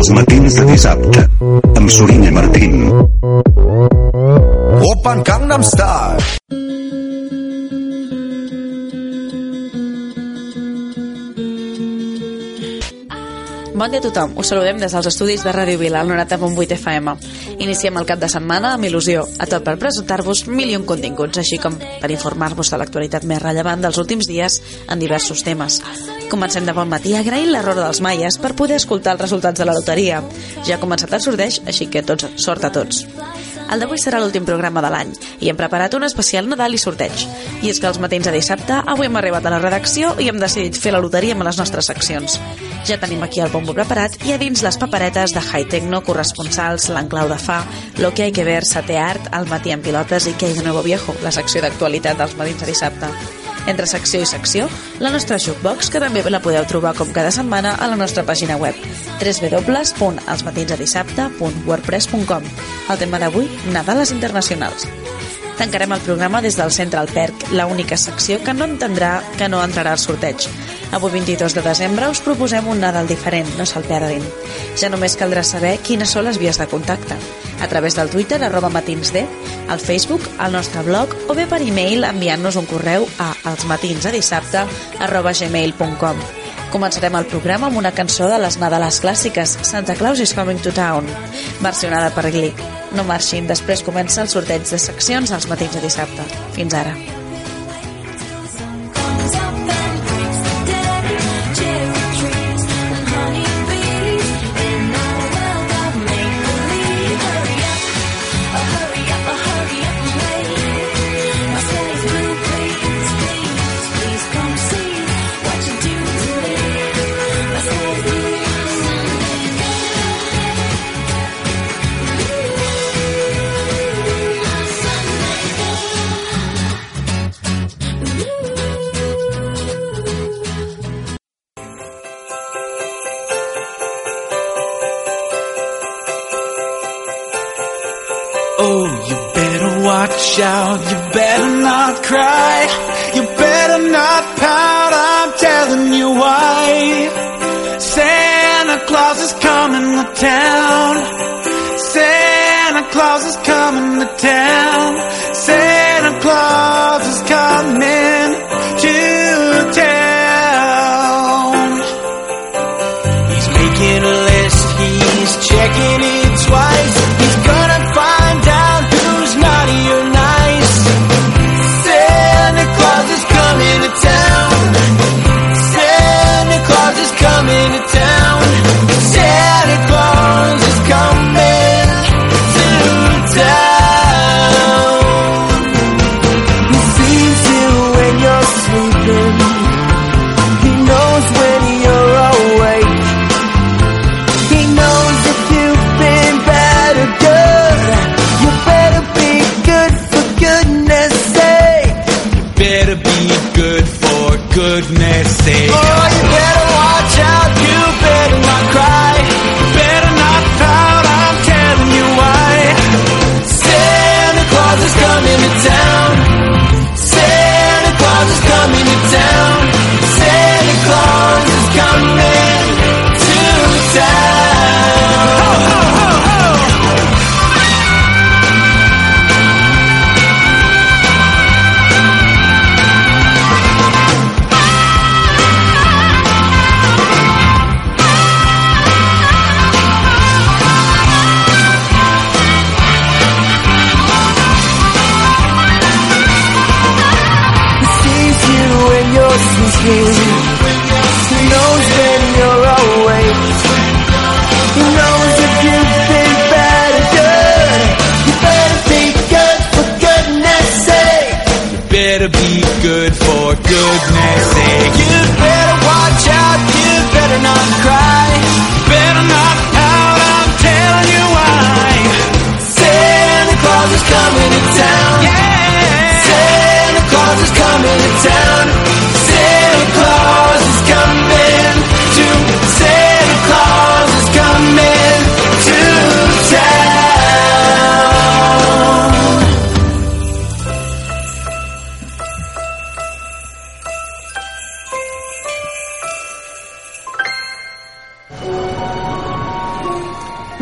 Els matins de dissabte, amb Sorina Martín. Open Gangnam Style. Bon dia a tothom. Us saludem des dels estudis de Ràdio Vila, al 90.8 FM. Iniciem el cap de setmana amb il·lusió, a tot per presentar-vos mil i un continguts, així com per informar-vos de l'actualitat més rellevant dels últims dies en diversos temes. Comencem de bon matí agraint l'error dels maies per poder escoltar els resultats de la loteria. Ja ha començat el sorteig, així que tots, sort a tots. El d'avui serà l'últim programa de l'any i hem preparat un especial Nadal i sorteig. I és que els matins de dissabte avui hem arribat a la redacció i hem decidit fer la loteria amb les nostres seccions. Ja tenim aquí el bombo preparat i a dins les paperetes de High Techno, corresponsals, l'enclau de fa, lo que hay que ver, Sate Art, el matí en pilotes i que hay de nuevo viejo, la secció d'actualitat dels matins de dissabte. Entre secció i secció, la nostra jukebox, que també la podeu trobar com cada setmana a la nostra pàgina web www.elsmatinsdedissabte.wordpress.com El tema d'avui, Nadales Internacionals. Tancarem el programa des del Central Perc, la única secció que no entendrà que no entrarà al sorteig. Avui 22 de desembre us proposem un Nadal diferent, no se'l perdin. Ja només caldrà saber quines són les vies de contacte. A través del Twitter, arroba matinsd, al Facebook, al nostre blog o bé per e-mail enviant-nos un correu a elsmatinsedissabte arroba gmail.com. Començarem el programa amb una cançó de les Nadales clàssiques, Santa Claus is Coming to Town, versionada per Glee. No marxin, després comença el sorteig de seccions als matins de dissabte. Fins ara.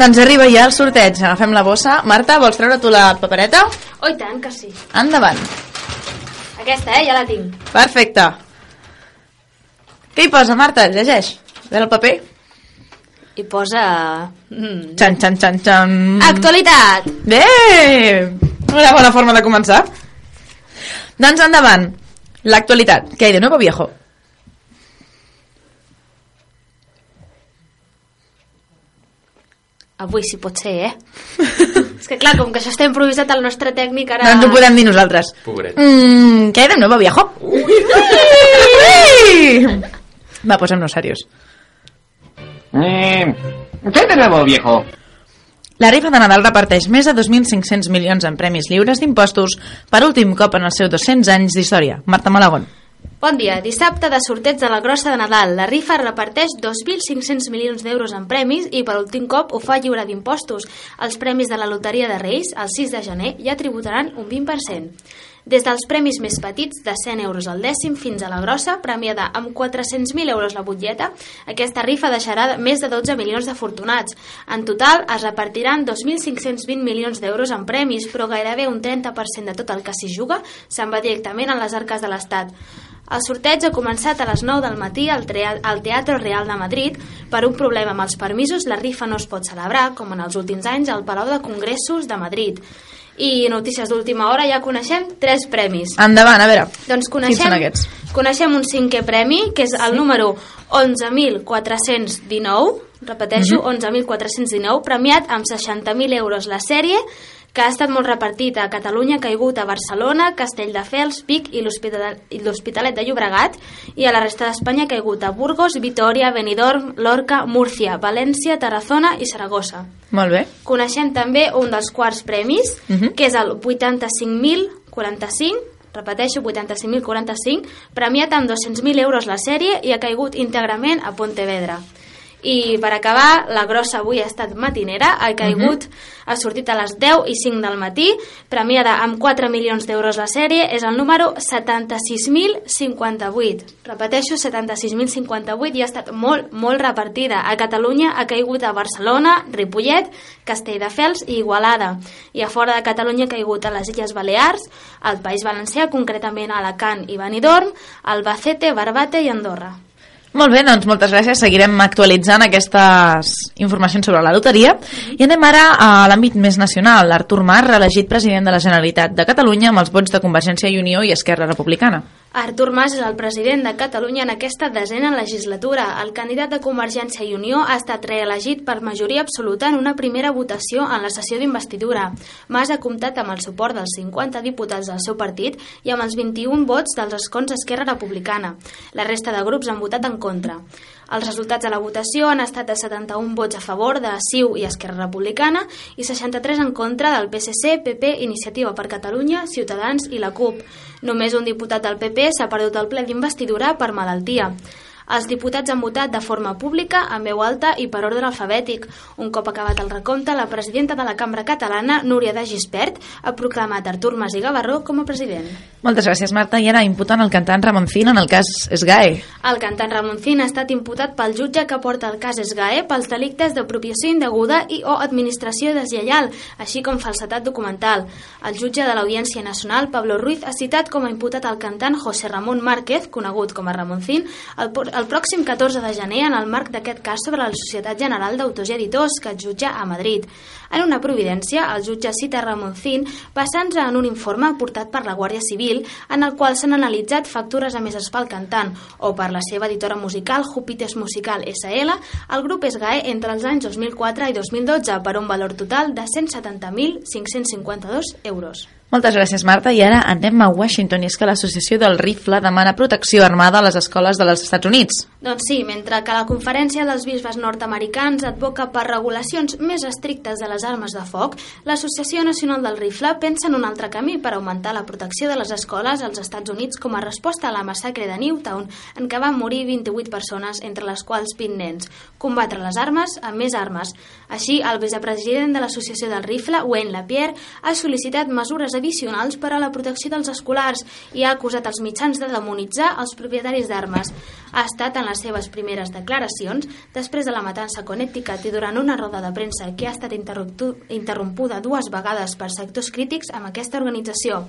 Doncs arriba ja el sorteig. Agafem la bossa. Marta, vols treure tu la papereta? Oh, tant que sí. Endavant. Aquesta, eh? Ja la tinc. Perfecte. Què hi posa, Marta? Llegeix. Ve el paper. I posa... Mm. Xan, xan, xan, xan. Actualitat! Bé! Una bona forma de començar. Doncs endavant. L'actualitat. Què hi de nuevo, viejo? Avui sí pot ser, eh? És que clar, com que això està improvisat, el nostre tècnic ara... Doncs ho podem dir nosaltres. Pobret. Mm, què de nuevo, viejo? Ui! Va, posem-nos serios. Eh, ¿Qué de nuevo, viejo? La rifa de Nadal reparteix més de 2.500 milions en premis lliures d'impostos per últim cop en els seus 200 anys d'història. Marta Malagón. Bon dia. Dissabte de sorteig de la grossa de Nadal. La rifa reparteix 2.500 milions d'euros en premis i per últim cop ho fa lliure d'impostos. Els premis de la Loteria de Reis, el 6 de gener, ja tributaran un 20%. Des dels premis més petits, de 100 euros al dècim, fins a la grossa, premiada amb 400.000 euros la butlleta, aquesta rifa deixarà més de 12 milions d'afortunats. En total, es repartiran 2.520 milions d'euros en premis, però gairebé un 30% de tot el que s'hi juga se'n va directament a les arques de l'Estat. El sorteig ha començat a les 9 del matí al, al Teatre Real de Madrid. Per un problema amb els permisos, la rifa no es pot celebrar, com en els últims anys, al Palau de Congressos de Madrid. I notícies d'última hora, ja coneixem tres premis. Endavant, a veure. Doncs Quins coneixem, són aquests? coneixem un cinquè premi, que és el número 11.419, repeteixo, Mhm. 11.419, premiat amb 60.000 euros la sèrie, que ha estat molt repartit a Catalunya, ha caigut a Barcelona, Castelldefels, Vic i l'Hospital- i l'Hospitalet de Llobregat, i a la resta d'Espanya ha caigut a Burgos, Vitoria, Benidorm, Lorca, Múrcia, València, Tarazona i Saragossa. Molt bé. Coneixem també un dels quarts premis, Mhm. que és el 85.045, repeteixo, 85.045, premiat amb 200.000 euros la sèrie i ha caigut íntegrament a Pontevedra. I per acabar, la grossa avui ha estat matinera, ha caigut, ha sortit a les 10 i 5 del matí, premiada amb 4 milions d'euros la sèrie, és el número 76.058. Repeteixo, 76.058 i ha estat molt, molt repartida. A Catalunya ha caigut a Barcelona, Ripollet, Castelldefels i Igualada. I a fora de Catalunya ha caigut a les Illes Balears, al País Valencià, concretament a Alacant i Benidorm, Albacete, Barbate i Andorra. Molt bé, doncs moltes gràcies. Seguirem actualitzant aquestes informacions sobre la loteria. I anem ara a l'àmbit més nacional. Artur Mas, reelegit president de la Generalitat de Catalunya amb els vots de Convergència i Unió i Esquerra Republicana. Artur Mas és el president de Catalunya en aquesta desena legislatura. El candidat de Convergència i Unió ha estat reelegit per majoria absoluta en una primera votació en la sessió d'investidura. Mas ha comptat amb el suport dels 50 diputats del seu partit i amb els 21 vots dels escons d'Esquerra Republicana. La resta de grups han votat en contra. Els resultats de la votació han estat de 71 vots a favor de CiU i Esquerra Republicana i 63 en contra del PSC, PP, Iniciativa per Catalunya, Ciutadans i la CUP. Només un diputat del PP s'ha perdut el ple d'investidura per malaltia. Els diputats han votat de forma pública, en veu alta i per ordre alfabètic. Un cop acabat el recompte, la presidenta de la Cambra Catalana, Núria de Gispert, ha proclamat Artur Mas i Gavarró com a president. Moltes gràcies, Marta. I ara imputant el cantant Ramoncín en el cas SGAE. El cantant Ramoncín ha estat imputat pel jutge que porta el cas SGAE pels delictes d'apropiació indeguda i o administració deslleial, així com falsetat documental. El jutge de l'Audiència Nacional, Pablo Ruiz, ha citat com a imputat el cantant José Ramón Márquez, conegut com a Ramoncín, el, por- el pròxim 14 de gener en el marc d'aquest cas sobre la Societat General d'Autors i Editors que es jutja a Madrid. En una providència, el jutge cita Ramoncín basant-se en un informe aportat per la Guàrdia Civil en el qual s'han analitzat factures emeses pel cantant o per la seva editora musical Jupites Musical SL al grup SGAE entre els anys 2004 i 2012 per un valor total de 170.552 euros. Moltes gràcies, Marta. I ara anem a Washington, i és que l'Associació del Rifle demana protecció armada a les escoles dels Estats Units. Doncs sí, mentre que la Conferència dels Bisbes Nord-Americans advoca per regulacions més estrictes de les armes de foc, l'Associació Nacional del Rifle pensa en un altre camí per augmentar la protecció de les escoles als Estats Units com a resposta a la massacre de Newtown, en què van morir 28 persones, entre les quals 20 nens. Combatre les armes amb més armes. Així, el vicepresident de l'Associació del Rifle, Wayne Lapierre, ha sol·licitat mesures addicionals per a la protecció dels escolars i ha acusat els mitjans de demonitzar els propietaris d'armes. Ha estat en les seves primeres declaracions després de la matança a i durant una roda de premsa que ha estat interrompu- interrompuda dues vegades per sectors crítics amb aquesta organització.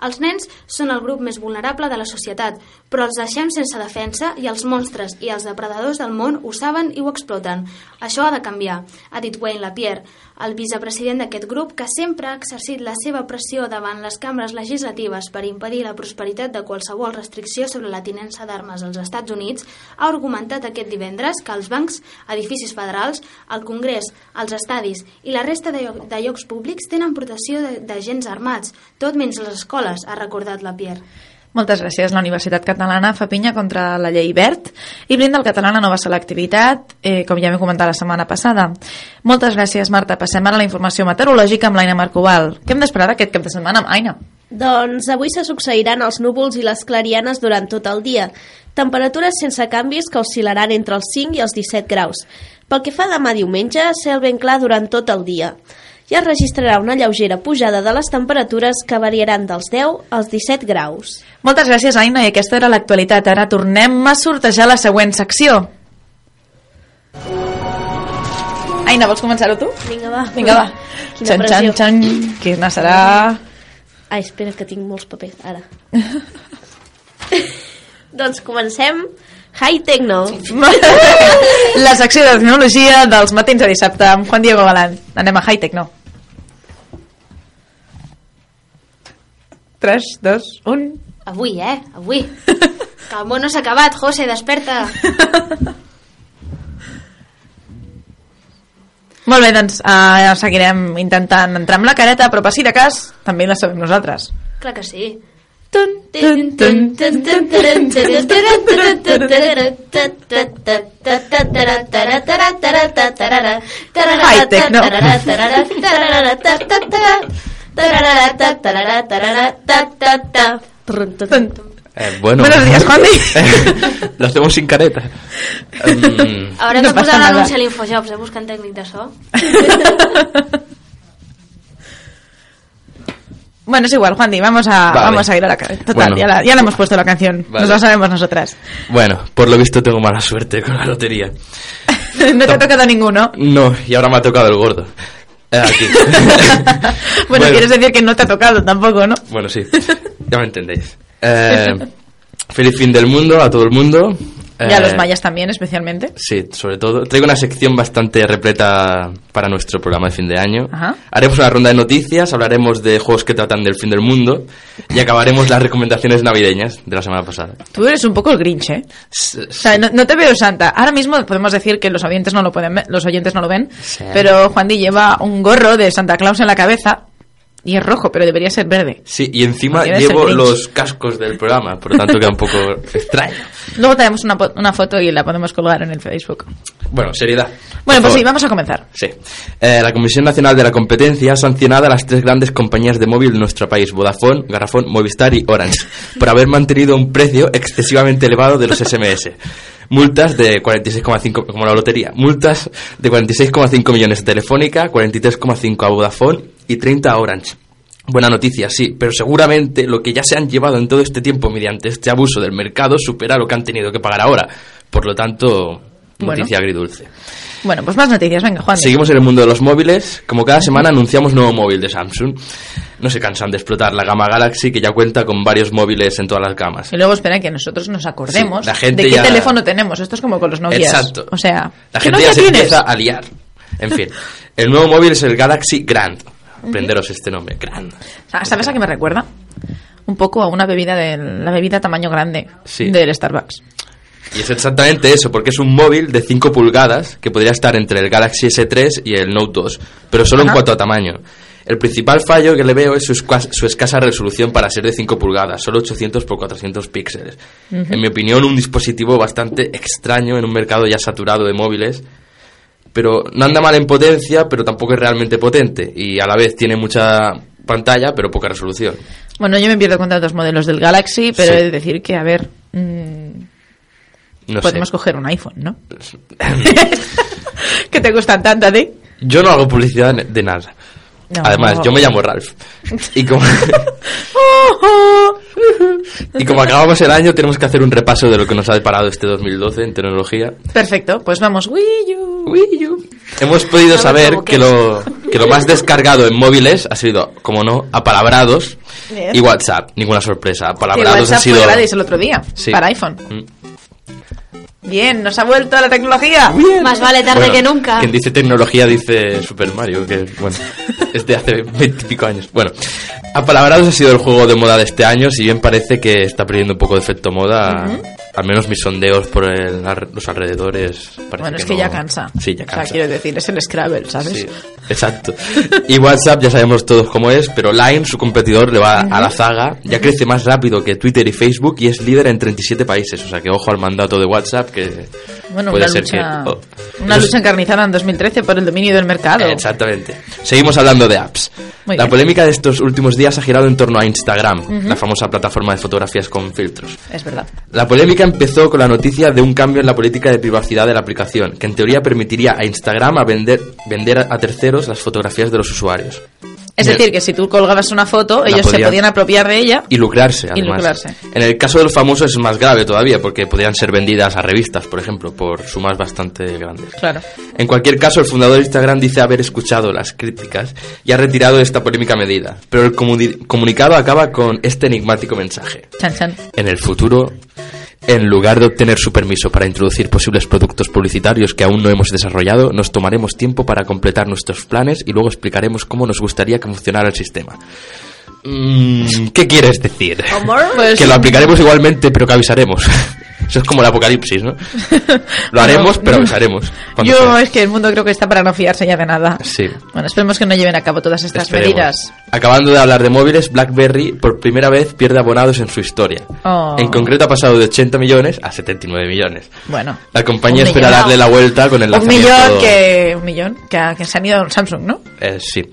Els nens són el grup més vulnerable de la societat, però els deixem sense defensa i els monstres i els depredadors del món ho saben i ho exploten. Això ha de canviar, ha dit Wayne Lapierre, el vicepresident d'aquest grup que sempre ha exercit la seva pressió davant les cambres legislatives per impedir la prosperitat de qualsevol restricció sobre la tinença d'armes als Estats Units, ha argumentat aquest divendres que els bancs, edificis federals, el Congrés, els estadis i la resta de, lloc- de llocs públics tenen protecció d'agents armats, tot menys les escoles, ha recordat Lapierre. Moltes gràcies. La Universitat Catalana fa pinya contra la llei verd i blinda el català la nova selectivitat, eh, com ja m'he comentat la setmana passada. Moltes gràcies, Marta. Passem ara a la informació meteorològica amb l'Aina Marcoval. Què hem d'esperar d'aquest cap de setmana amb Aina? Doncs avui se succeiran els núvols i les clarianes durant tot el dia. Temperatures sense canvis que oscil·laran entre els 5 i els 17 graus. Pel que fa a demà diumenge, cel ben clar durant tot el dia. Ja es registrarà una lleugera pujada de les temperatures que variaran dels 10 als 17 graus. Moltes gràcies, Aina, i aquesta era l'actualitat. Ara tornem a sortejar la següent secció. Aina, vols començar-ho tu? Vinga, va. Vinga, va. Quina Xan, pressió. xan, xan. Quina serà... Ai, espera, que tinc molts papers, ara. doncs comencem. Hi Tecno. la secció de tecnologia dels matins de dissabte amb Juan Diego Galán. Anem a Hightech, no? 3, 2, 1... Avui, eh? Avui. Que el món no s'ha acabat, José, desperta. Molt bé, doncs uh, seguirem intentant entrar amb la careta, però per si de cas també la sabem nosaltres. Clar que sí. Tun, Hi-tech, no? Eh, bueno. Buenos días, Juanmi. Lo hacemos sin careta. Mm, Haurem No de passa posar nada. l'anunci a l'Infojobs, eh? Buscant tècnic de so. Bueno, es igual, Juan vamos a, Vale. vamos a ir a la careta. Total, Bueno. ya, la, ya la hemos puesto la canción. Vale. Nos la sabemos nosotras. bueno, por lo visto tengo mala suerte con la lotería. no te ha tocado ninguno. No, y ahora me ha tocado el gordo. Aquí. bueno, quieres decir que no te ha tocado tampoco, ¿no? Bueno, sí, ya me entendéis. Eh, feliz fin del mundo a todo el mundo. Y a Eh, los mayas también, especialmente. Sí, sobre todo. Traigo una sección bastante repleta para nuestro programa de fin de año. Ajá. Haremos una ronda de noticias, hablaremos de juegos que tratan del fin del mundo y acabaremos las recomendaciones navideñas de la semana pasada. Tú eres un poco el Grinch, ¿eh? S- O sea, no, no te veo santa. Ahora mismo podemos decir que los oyentes no lo pueden ver, los oyentes no lo ven, Sí. pero Juan Di lleva un gorro de Santa Claus en la cabeza y es rojo, pero debería ser verde. Sí, y encima llevo los cascos del programa, por lo tanto queda un poco extraño. Luego tenemos una, una foto y la podemos colgar en el Facebook. Bueno, seriedad. Bueno, pues favor. sí, vamos a comenzar. Sí. Eh, la Comisión Nacional de la Competencia ha sancionado a las tres grandes compañías de móvil de nuestro país, Vodafone, Garrafón, Movistar y Orange, por haber mantenido un precio excesivamente elevado de los SMS. Multas de 46,5, como la lotería, multas de 46,5 millones a Telefónica, 43,5 a Vodafone y 30 a Orange. Buena noticia, sí, pero seguramente lo que ya se han llevado en todo este tiempo mediante este abuso del mercado supera lo que han tenido que pagar ahora. Por lo tanto, Bueno. noticia agridulce. Bueno, pues más noticias, venga, Juan. Seguimos en el mundo de los móviles. Como cada semana anunciamos nuevo móvil de Samsung. No se cansan de explotar la gama Galaxy que ya cuenta con varios móviles en todas las gamas. Y luego espera que nosotros nos acordemos Sí, la gente de qué teléfono tenemos. Esto es como con los Nokia. Exacto. O sea, La ¿qué gente ya se tienes? empieza a liar. En fin, el nuevo móvil es el Galaxy Grand. Aprenderos este nombre, Grand. Ah, ¿Sabes a qué me recuerda? Un poco a una bebida de la bebida tamaño grande Sí. del Starbucks. Y es exactamente eso, porque es un móvil de 5 pulgadas que podría estar entre el Galaxy S3 y el Note 2, pero solo en cuanto a tamaño. El principal fallo que le veo es su, su escasa resolución para ser de 5 pulgadas, solo 800 por 400 píxeles. En mi opinión, un dispositivo bastante extraño en un mercado ya saturado de móviles, pero no anda mal en potencia, pero tampoco es realmente potente, y a la vez tiene mucha pantalla, pero poca resolución. Bueno, yo me pierdo con tantos modelos del Galaxy, pero Sí. he de decir que, a ver, mm, No podemos sé. coger un iPhone, ¿no? que te gustan tanto a ti. Yo no hago publicidad de nada. No. Además, yo me llamo Ralph. Y como, y como acabamos el año, tenemos que hacer un repaso de lo que nos ha deparado este 2012 en tecnología. Perfecto, pues vamos. Wii U. Wii U. Hemos podido saber que lo, que lo más descargado en móviles ha sido, como no, apalabrados Bien. y WhatsApp. Ninguna sorpresa. Apalabrados WhatsApp ha sido... fue gratis el otro día Sí. para iPhone. Mm. Bien, nos ha vuelto la tecnología. Más vale tarde Bueno, que nunca. Quien dice tecnología dice Super Mario, que bueno, es de hace veintipico años. Bueno, Apalabrados ha sido el juego de moda de este año, si bien parece que está perdiendo un poco de efecto moda, al menos mis sondeos por el- los alrededores. Bueno, es que ya no- cansa. Sí, ya O sea, cansa. quiero decir, es el Scrabble, ¿sabes? Sí, exacto. Y WhatsApp ya sabemos todos cómo es, pero Line, su competidor, le va a la zaga. Ya crece más rápido que Twitter y Facebook y es líder en 37 países. O sea que ojo al mandato de WhatsApp que Bueno, puede una ser lucha, que... oh. una Eso lucha encarnizada en 2013 por el dominio del mercado. Exactamente. Seguimos hablando de apps. Muy la bien. polémica de estos últimos días ha girado en torno a Instagram, la famosa plataforma de fotografías con filtros. Es verdad. La polémica empezó con la noticia de un cambio en la política de privacidad de la aplicación, que en teoría permitiría a Instagram a vender, vender a terceros las fotografías de los usuarios. Es Bien. decir, que si tú colgabas una foto, ellos se podían- podían apropiar de ella. Y lucrarse, Y además. lucrarse. En el caso de los famosos es más grave todavía, porque podrían ser vendidas a revistas, por ejemplo, por sumas bastante grandes. Claro. En cualquier caso, el fundador de Instagram dice haber escuchado las críticas y ha retirado esta polémica medida. Pero el comuni- comunicado acaba con este enigmático mensaje. Chan, chan. En el futuro, en lugar de obtener su permiso para introducir posibles productos publicitarios que aún no hemos desarrollado, nos tomaremos tiempo para completar nuestros planes y luego explicaremos cómo nos gustaría que funcionara el sistema. Mm, ¿Qué quieres decir? Pues- que lo aplicaremos igualmente, pero que avisaremos. Eso es como el apocalipsis, ¿no? Lo haremos, pero avisaremos. Yo sea. es que el mundo creo que está para no fiarse ya de nada. Sí. Bueno, esperemos que no lleven a cabo todas estas Esperemos. medidas. Acabando de hablar de móviles, BlackBerry por primera vez pierde abonados en su historia. Oh. En concreto ha pasado de 80 millones a 79 millones. Bueno. La compañía Un espera millón. darle la vuelta con el Un lanzamiento... millón que... Un millón que, que se han ido a Samsung, ¿no? Eh, sí.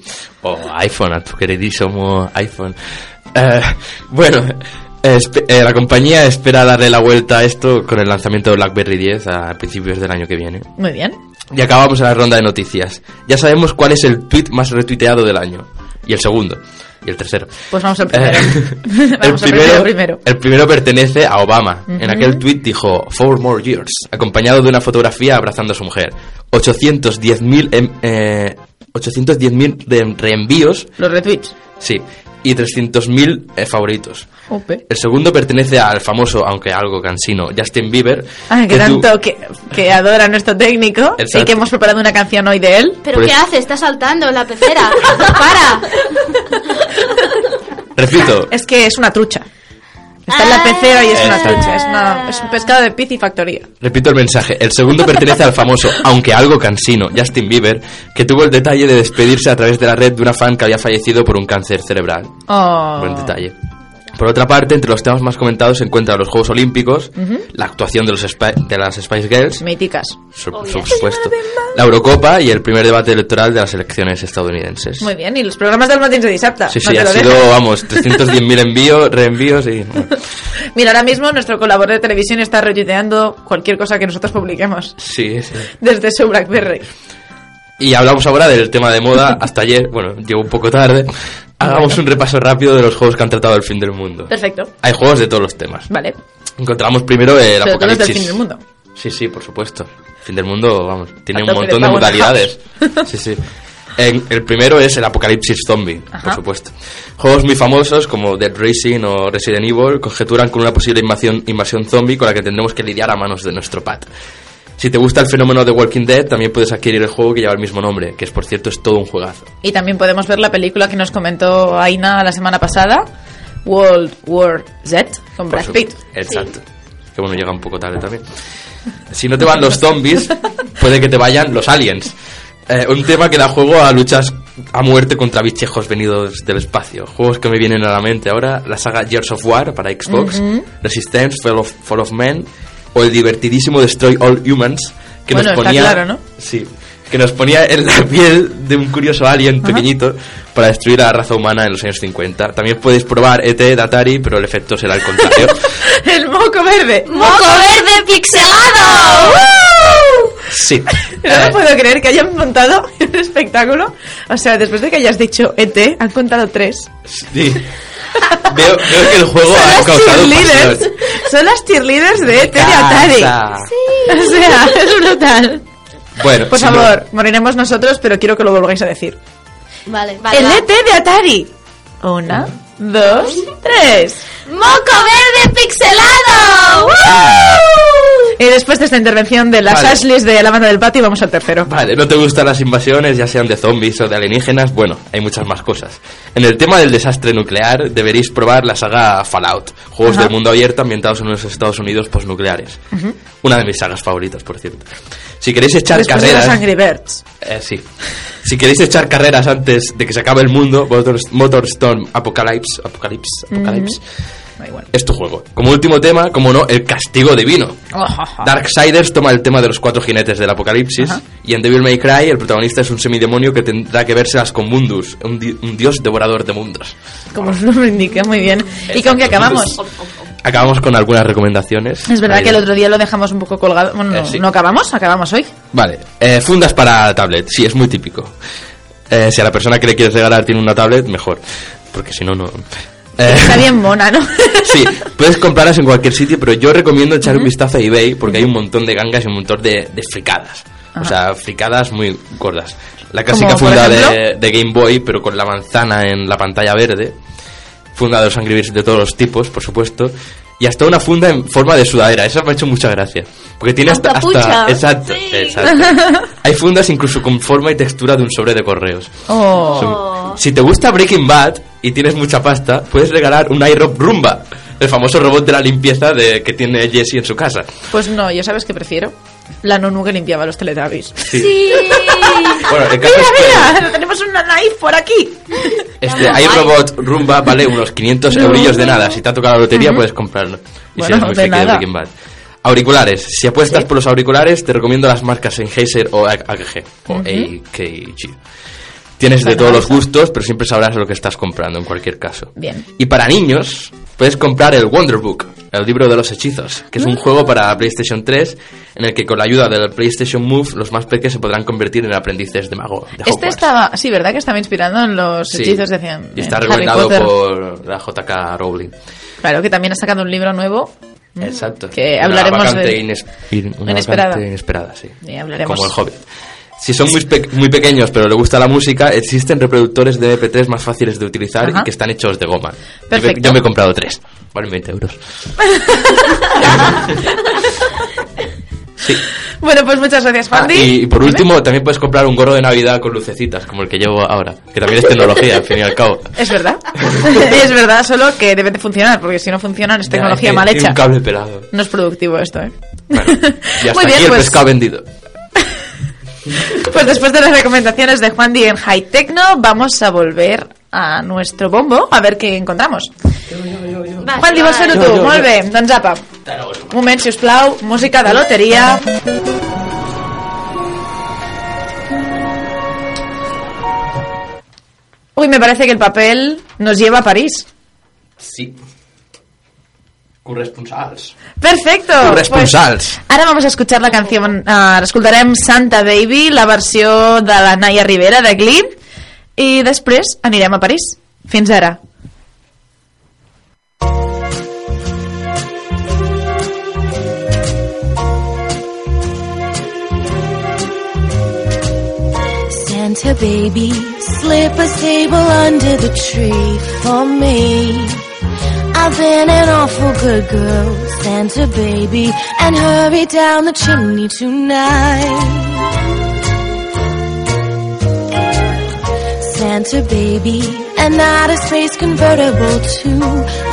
O iPhone, a tu queridísimo iPhone. Eh, bueno, eh, la compañía espera darle la vuelta a esto con el lanzamiento de BlackBerry 10 a principios del año que viene. Muy bien. Y acabamos la ronda de noticias. Ya sabemos cuál es el tweet más retuiteado del año. Y el segundo. Y el tercero. Pues vamos al primero. Eh, el, Vamos al primero, primero. el primero pertenece a Obama. En aquel tweet dijo Four more years, acompañado de una fotografía abrazando a su mujer. 810.000 em- eh, 810.000 de reenvíos, Los retweets. sí, y 300.000 eh, favoritos. Ope. El segundo pertenece al famoso, aunque algo cansino, Justin Bieber. Ah, que, tanto que, que adora nuestro técnico Exacto. y que hemos preparado una canción hoy de él. ¿Pero Por qué hace? Está saltando en la pecera. ¡Para! Repito, Es que es una trucha. Está en la pecera y es una Exacto. trucha. Es, una- es un pescado de piscifactoría. Repito el mensaje. El segundo pertenece al famoso, aunque algo cansino, Justin Bieber, que tuvo el detalle de despedirse a través de la red de una fan que había fallecido por un cáncer cerebral. Oh. Buen detalle. Por otra parte, entre los temas más comentados se encuentran los Juegos Olímpicos, la actuación de, los de las Spice Girls, Míticas. su- por supuesto, la Eurocopa y el primer debate electoral de las elecciones estadounidenses. Muy bien. Y los programas del Matins de Disapta. Sí, No sí, ha sido, vamos, 310.000 envíos, reenvíos y... bueno, Mira, ahora mismo nuestro colaborador de televisión está retuiteando cualquier cosa que nosotros publiquemos sí, sí. desde su BlackBerry. Y hablamos ahora del tema de moda hasta ayer, bueno, llevo un poco tarde. Hagamos un repaso rápido de los juegos que han tratado el fin del mundo. Perfecto. Hay juegos de todos los temas. Vale. Encontramos primero el Pero del apocalipsis. fin del mundo. Sí, sí, por supuesto. El fin del mundo, vamos, tiene un montón de modalidades. Sí, sí. En- el primero es el apocalipsis zombie, Ajá. por supuesto. Juegos muy famosos como Dead Racing o Resident Evil conjeturan con una posible invasión, invasión zombie con la que tendremos que lidiar a manos de nuestro pad. Si te gusta el fenómeno de Walking Dead, también puedes adquirir el juego que lleva el mismo nombre, que es por cierto es todo un juegazo. Y también podemos ver la película que nos comentó Aina la semana pasada, World War Z, con Brad Pitt. Exacto. Que bueno, llega un poco tarde también. Si no te van los zombies, puede que te vayan los aliens. Eh, un tema que da juego a luchas a muerte contra bichejos venidos del espacio. Juegos que me vienen a la mente ahora, la saga Gears of War para Xbox, Resistance, Fall of, Fall of Men o el divertidísimo Destroy All Humans que Bueno, nos está ponía claro, ¿no? Sí, que nos ponía en la piel de un curioso alien pequeñito para destruir a la raza humana en los años 50. También podéis probar ET de Atari, pero el efecto será el contrario. ¡El moco verde! ¡Moco verde pixelado! Sí. No me puedo creer que hayan montado un espectáculo. O sea, después de que hayas dicho ET, han contado tres. Sí. Veo, veo que el juego Son ha las causado cheerleaders. pasión. Son las cheerleaders de ET de Casa. Atari. O sea, es brutal. Bueno, Por si no- favor, moriremos nosotros, pero quiero que lo volváis a decir. Vale. el ET de Atari. Una, dos, tres. ¡Moco verde pixelado! Y después de esta intervención de las Vale. Ashleys de la banda del patio, vamos al tercero. Vale, no te gustan las invasiones, ya sean de zombies o de alienígenas, bueno, hay muchas más cosas. En el tema del desastre nuclear, deberéis probar la saga Fallout, juegos Ajá. del mundo abierto ambientados en los Estados Unidos postnucleares. Una de mis sagas favoritas, por cierto. Si queréis echar Después de carreras... los Angry Birds. Eh, sí. Si queréis echar carreras antes de que se acabe el mundo, Motor, Motorstorm Apocalypse, Apocalypse, Apocalypse Da igual. es tu juego. Como último tema, como no, el castigo divino. Darksiders toma el tema de los cuatro jinetes del apocalipsis y en Devil May Cry el protagonista es un semidemonio que tendrá que vérselas con Mundus, un, di- un dios devorador de mundos. Como su nombre indica, muy bien. ¿Y con qué acabamos? Acabamos con algunas recomendaciones. Es verdad Ahí. que el otro día lo dejamos un poco colgado. Bueno, no, Eh, sí. ¿no acabamos? Acabamos hoy. Vale, eh, fundas para tablet, sí, es muy típico. Eh, si a la persona que le quieres regalar tiene una tablet, mejor, porque si no, no... Eh, Está bien mona, ¿no? Sí, puedes comprarlas en cualquier sitio, pero yo recomiendo echar un vistazo a eBay porque hay un montón de gangas y un montón de, de fricadas. O sea, fricadas muy gordas. La clásica ¿Como, por funda de, Game Boy, pero con la manzana en la pantalla verde. Funda de los Angry Birds de todos los tipos, por supuesto. Y hasta una funda en forma de sudadera. Eso me ha hecho mucha gracia. Porque tiene hasta... hasta exacto, Sí. exacto. Hay fundas incluso con forma y textura de un sobre de correos. Oh. Son- Si te gusta Breaking Bad y tienes mucha pasta, puedes regalar un iRobot Roomba, el famoso robot de la limpieza de, que tiene Jesse en su casa. Pues no, yo sabes que prefiero. La nonu que limpiaba los Teletubbies. Sí. Bueno, el caso Mira, es que mira, tenemos una knife por aquí. este iRobot Roomba vale unos 500 eurillos de nada. Si te ha tocado la lotería, puedes comprarlo. Y si Bueno, eres muy de friki de nada. Breaking Bad. Auriculares. Si apuestas por los auriculares, te recomiendo las marcas Sennheiser o AKG. O AKG. Tienes de todos los gustos, pero siempre sabrás lo que estás comprando en cualquier caso. Bien. Y para niños, puedes comprar el Wonder Book, el libro de los hechizos, que es un juego para PlayStation 3 en el que con la ayuda del PlayStation Move los más pequeños se podrán convertir en aprendices de mago. De Este estaba, sí, ¿verdad? Que estaba inspirado en los Sí. hechizos de de Y está recomendado por la JK Rowling. Claro, que también ha sacado un libro nuevo. Exacto. Que Una hablaremos vacante de- ines- una Inesperada. vacante inesperada, sí. Y hablaremos- Como el Hobbit. Si son muy, pe- muy pequeños pero le gusta la música, existen reproductores de MP3 más fáciles de utilizar Ajá. y que están hechos de goma. Yo me, Perfecto. yo me he comprado tres. Valen 20 euros. sí. Bueno, pues muchas gracias, Ah, Juan y por último, también puedes comprar un gorro de Navidad con lucecitas, como el que llevo ahora. Que también es tecnología, al fin y al cabo. Es verdad. es verdad, solo que debe de funcionar, porque si no funciona es tecnología Ya, mal hecha. un cable pelado. No es productivo esto, ¿eh? Bueno, y hasta Muy aquí bien, el pues, pescado vendido. pues después de las recomendaciones de Juan Di en High Techno, vamos a volver a nuestro bombo a ver qué encontramos. Va, Juan Di, vols fer-ho tu? Molt bé, doncs apa. Un moment, si us plau, música de loteria. Uy, me parece que el papel nos lleva a París. Sí. Corresponsals. Perfecto. Corresponsals. Pues, ara vamos a escuchar la canción, uh, escoltarem Santa Baby, la versió de la Naya Rivera de Glee, i després anirem a París. Fins ara. Santa baby, slip a table under the tree for me. I've been an awful good girl, Santa baby, and hurry down the chimney tonight. Santa baby, an outer space convertible to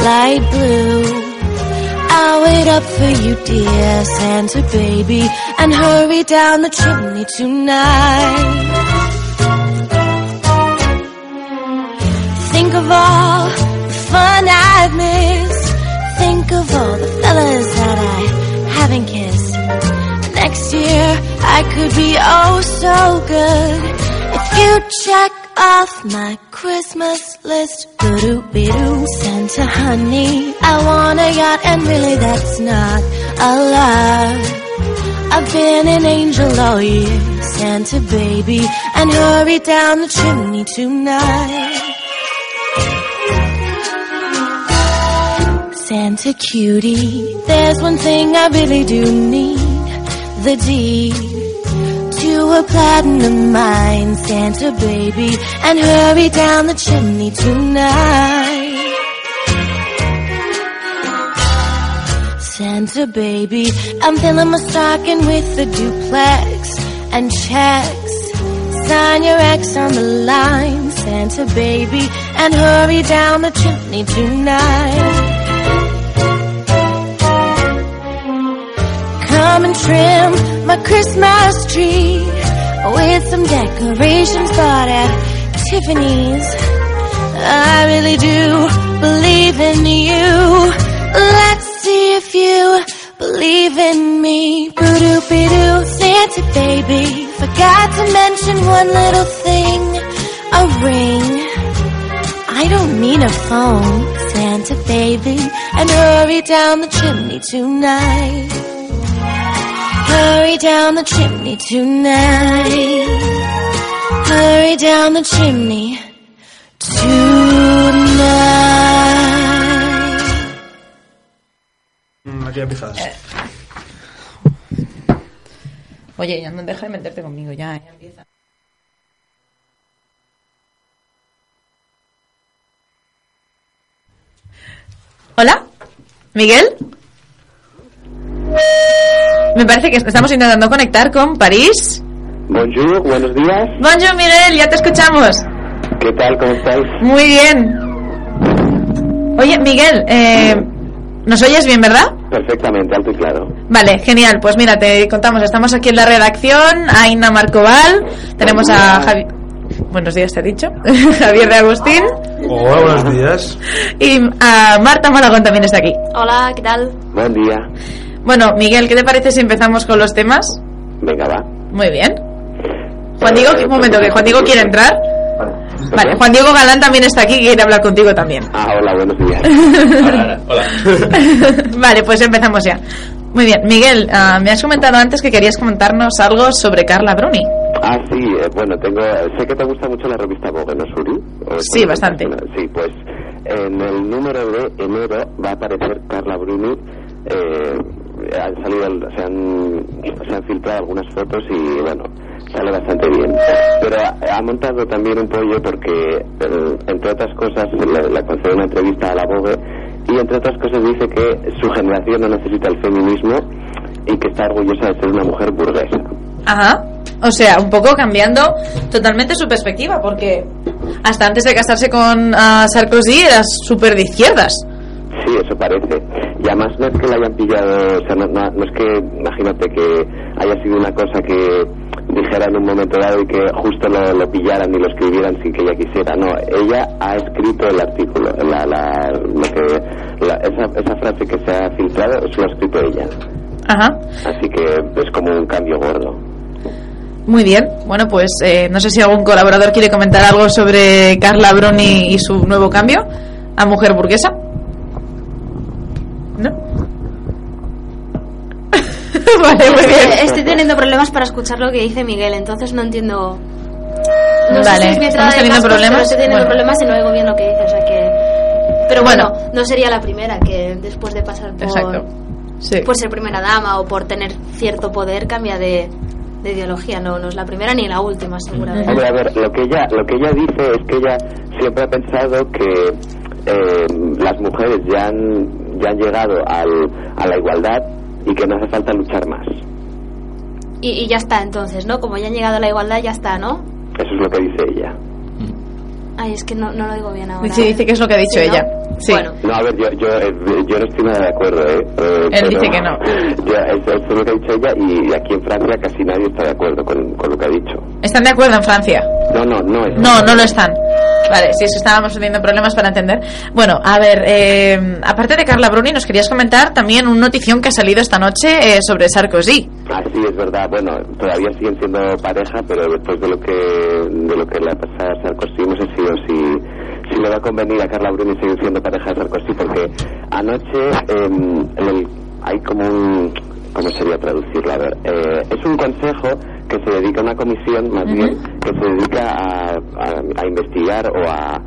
light blue. I'll wait up for you, dear Santa baby, and hurry down the chimney tonight. Think of all I've missed. Think of all the fellas that I haven't kissed. Next year I could be oh so good if you check off my Christmas list. Doo-doo-be-doo. Santa honey, I want a yacht and really that's not a lot. I've been an angel all year, Santa baby, and hurry down the chimney tonight. Santa cutie, there's one thing I really do need, the D to a platinum mine, Santa baby, and hurry down the chimney tonight. Santa baby, I'm filling my stocking with the duplex and checks. Sign your ex on the line, Santa baby, and hurry down the chimney tonight. Come and trim my Christmas tree with some decorations bought at Tiffany's. I really do believe in you. Let's see if you believe in me. Boo-doo-be-doo, Santa baby. Forgot to mention one little thing. A ring. I don't mean a phone, Santa baby. And hurry down the chimney tonight. Hurry down the chimney tonight. Hurry down the chimney tonight. Aquí empiezas. Oye, ya no deja de meterte conmigo, ya, ya empieza. ¿Hola? ¿Miguel? Me parece que estamos intentando conectar con París. Bonjour, buenos días. Bonjour, Miguel, ya te escuchamos. ¿Qué tal? ¿Cómo estáis? Muy bien. Oye, Miguel, eh, ¿nos oyes bien, verdad? Perfectamente, alto y claro. Vale, genial. Pues mira, te contamos, estamos aquí en la redacción, Aina Marcoval, tenemos a Javi... Buenos días, te he dicho. Javier de Agustín. Hola, buenos días. Y a Marta Malagón también está aquí. Hola, ¿qué tal? Buen día. Bueno, Miguel, ¿qué te parece si empezamos con los temas? Venga, va. Muy bien. Juan Diego, un momento, que Juan Diego quiere entrar. Vale, Juan Diego Galán también está aquí y quiere hablar contigo también. Ah, hola, buenos días. vale, pues empezamos ya. Muy bien, Miguel, ah, me has comentado antes que querías comentarnos algo sobre Carla Bruni. Ah, sí, eh, bueno, tengo, sé que te gusta mucho la revista Vogue, ¿no, Sí, bastante. persona? Sí, pues en el número de enero va a aparecer Carla Bruni. Eh, han salido, se han, se han filtrado algunas fotos y bueno, sale bastante bien. Pero ha, montado también un pollo porque, entre otras cosas, le, le concede una entrevista a la Vogue y entre otras cosas dice que su generación no necesita el feminismo y que está orgullosa de ser una mujer burguesa. Ajá. O sea, un poco cambiando totalmente su perspectiva, porque hasta antes de casarse con ah, Sarkozy eras súper de izquierdas. Sí, eso parece. Y además no es que la hayan pillado, o sea, no, no- no es que, imagínate que haya sido una cosa que dijera en un momento dado y que justo lo, lo pillaran y lo escribieran sin que ella quisiera. No, ella ha escrito el artículo, la, la, lo que, la- esa, esa frase que se ha filtrado, eso lo ha escrito ella. Ajá. Así que es como un cambio gordo. Muy bien. Bueno, pues eh, no sé si algún colaborador quiere comentar algo sobre Carla Bruni y su nuevo cambio a mujer burguesa. ¿No? vale, muy bien. Estoy, estoy teniendo problemas para escuchar lo que dice Miguel, entonces no entiendo. No sé Vale, si es mi ¿estamos teniendo cascos, problemas? pero estoy teniendo Bueno. problemas y no oigo bien lo que dice, o sea que. Pero Bueno. bueno, no sería la primera que después de pasar por, Exacto. Sí. por ser primera dama o por tener cierto poder cambia de, de ideología. No, no es la primera ni la última, seguramente. Hombre, a ver, lo que ella, lo que ella dice es que ella siempre ha pensado que eh, las mujeres ya han, ya han llegado al, a la igualdad y que no hace falta luchar más. Y, y ya está, entonces, ¿no? Como ya han llegado a la igualdad, ya está, ¿no? Eso es lo que dice ella. Ay, es que no, no lo digo bien ahora. Sí, dice que es lo que ha dicho Sí, ¿no? ella. Sí. Bueno, No, a ver, yo, yo, eh, yo no estoy nada de acuerdo, ¿eh? Eh, Él dice que no. Yo, eso, eso es lo que ha dicho ella y aquí en Francia casi nadie está de acuerdo con, con lo que ha dicho. ¿Están de acuerdo en Francia? No, no, no es. No, no lo están. Vale, sí, eso estábamos teniendo problemas para entender. Bueno, a ver, eh, aparte de Carla Bruni, nos querías comentar también una notición que ha salido esta noche eh, sobre Sarkozy. Ah, sí, es verdad. Bueno, todavía siguen siendo pareja, pero después de lo que de lo que le ha pasado a Sarkozy, no sé si, si, si le va a convenir a Carla Bruni seguir siendo pareja de Sarkozy, porque anoche en el- hay como un... ¿cómo sería traducirlo? A ver, eh, es un consejo que se dedica a una comisión, más bien, que se dedica a, a- a investigar o a,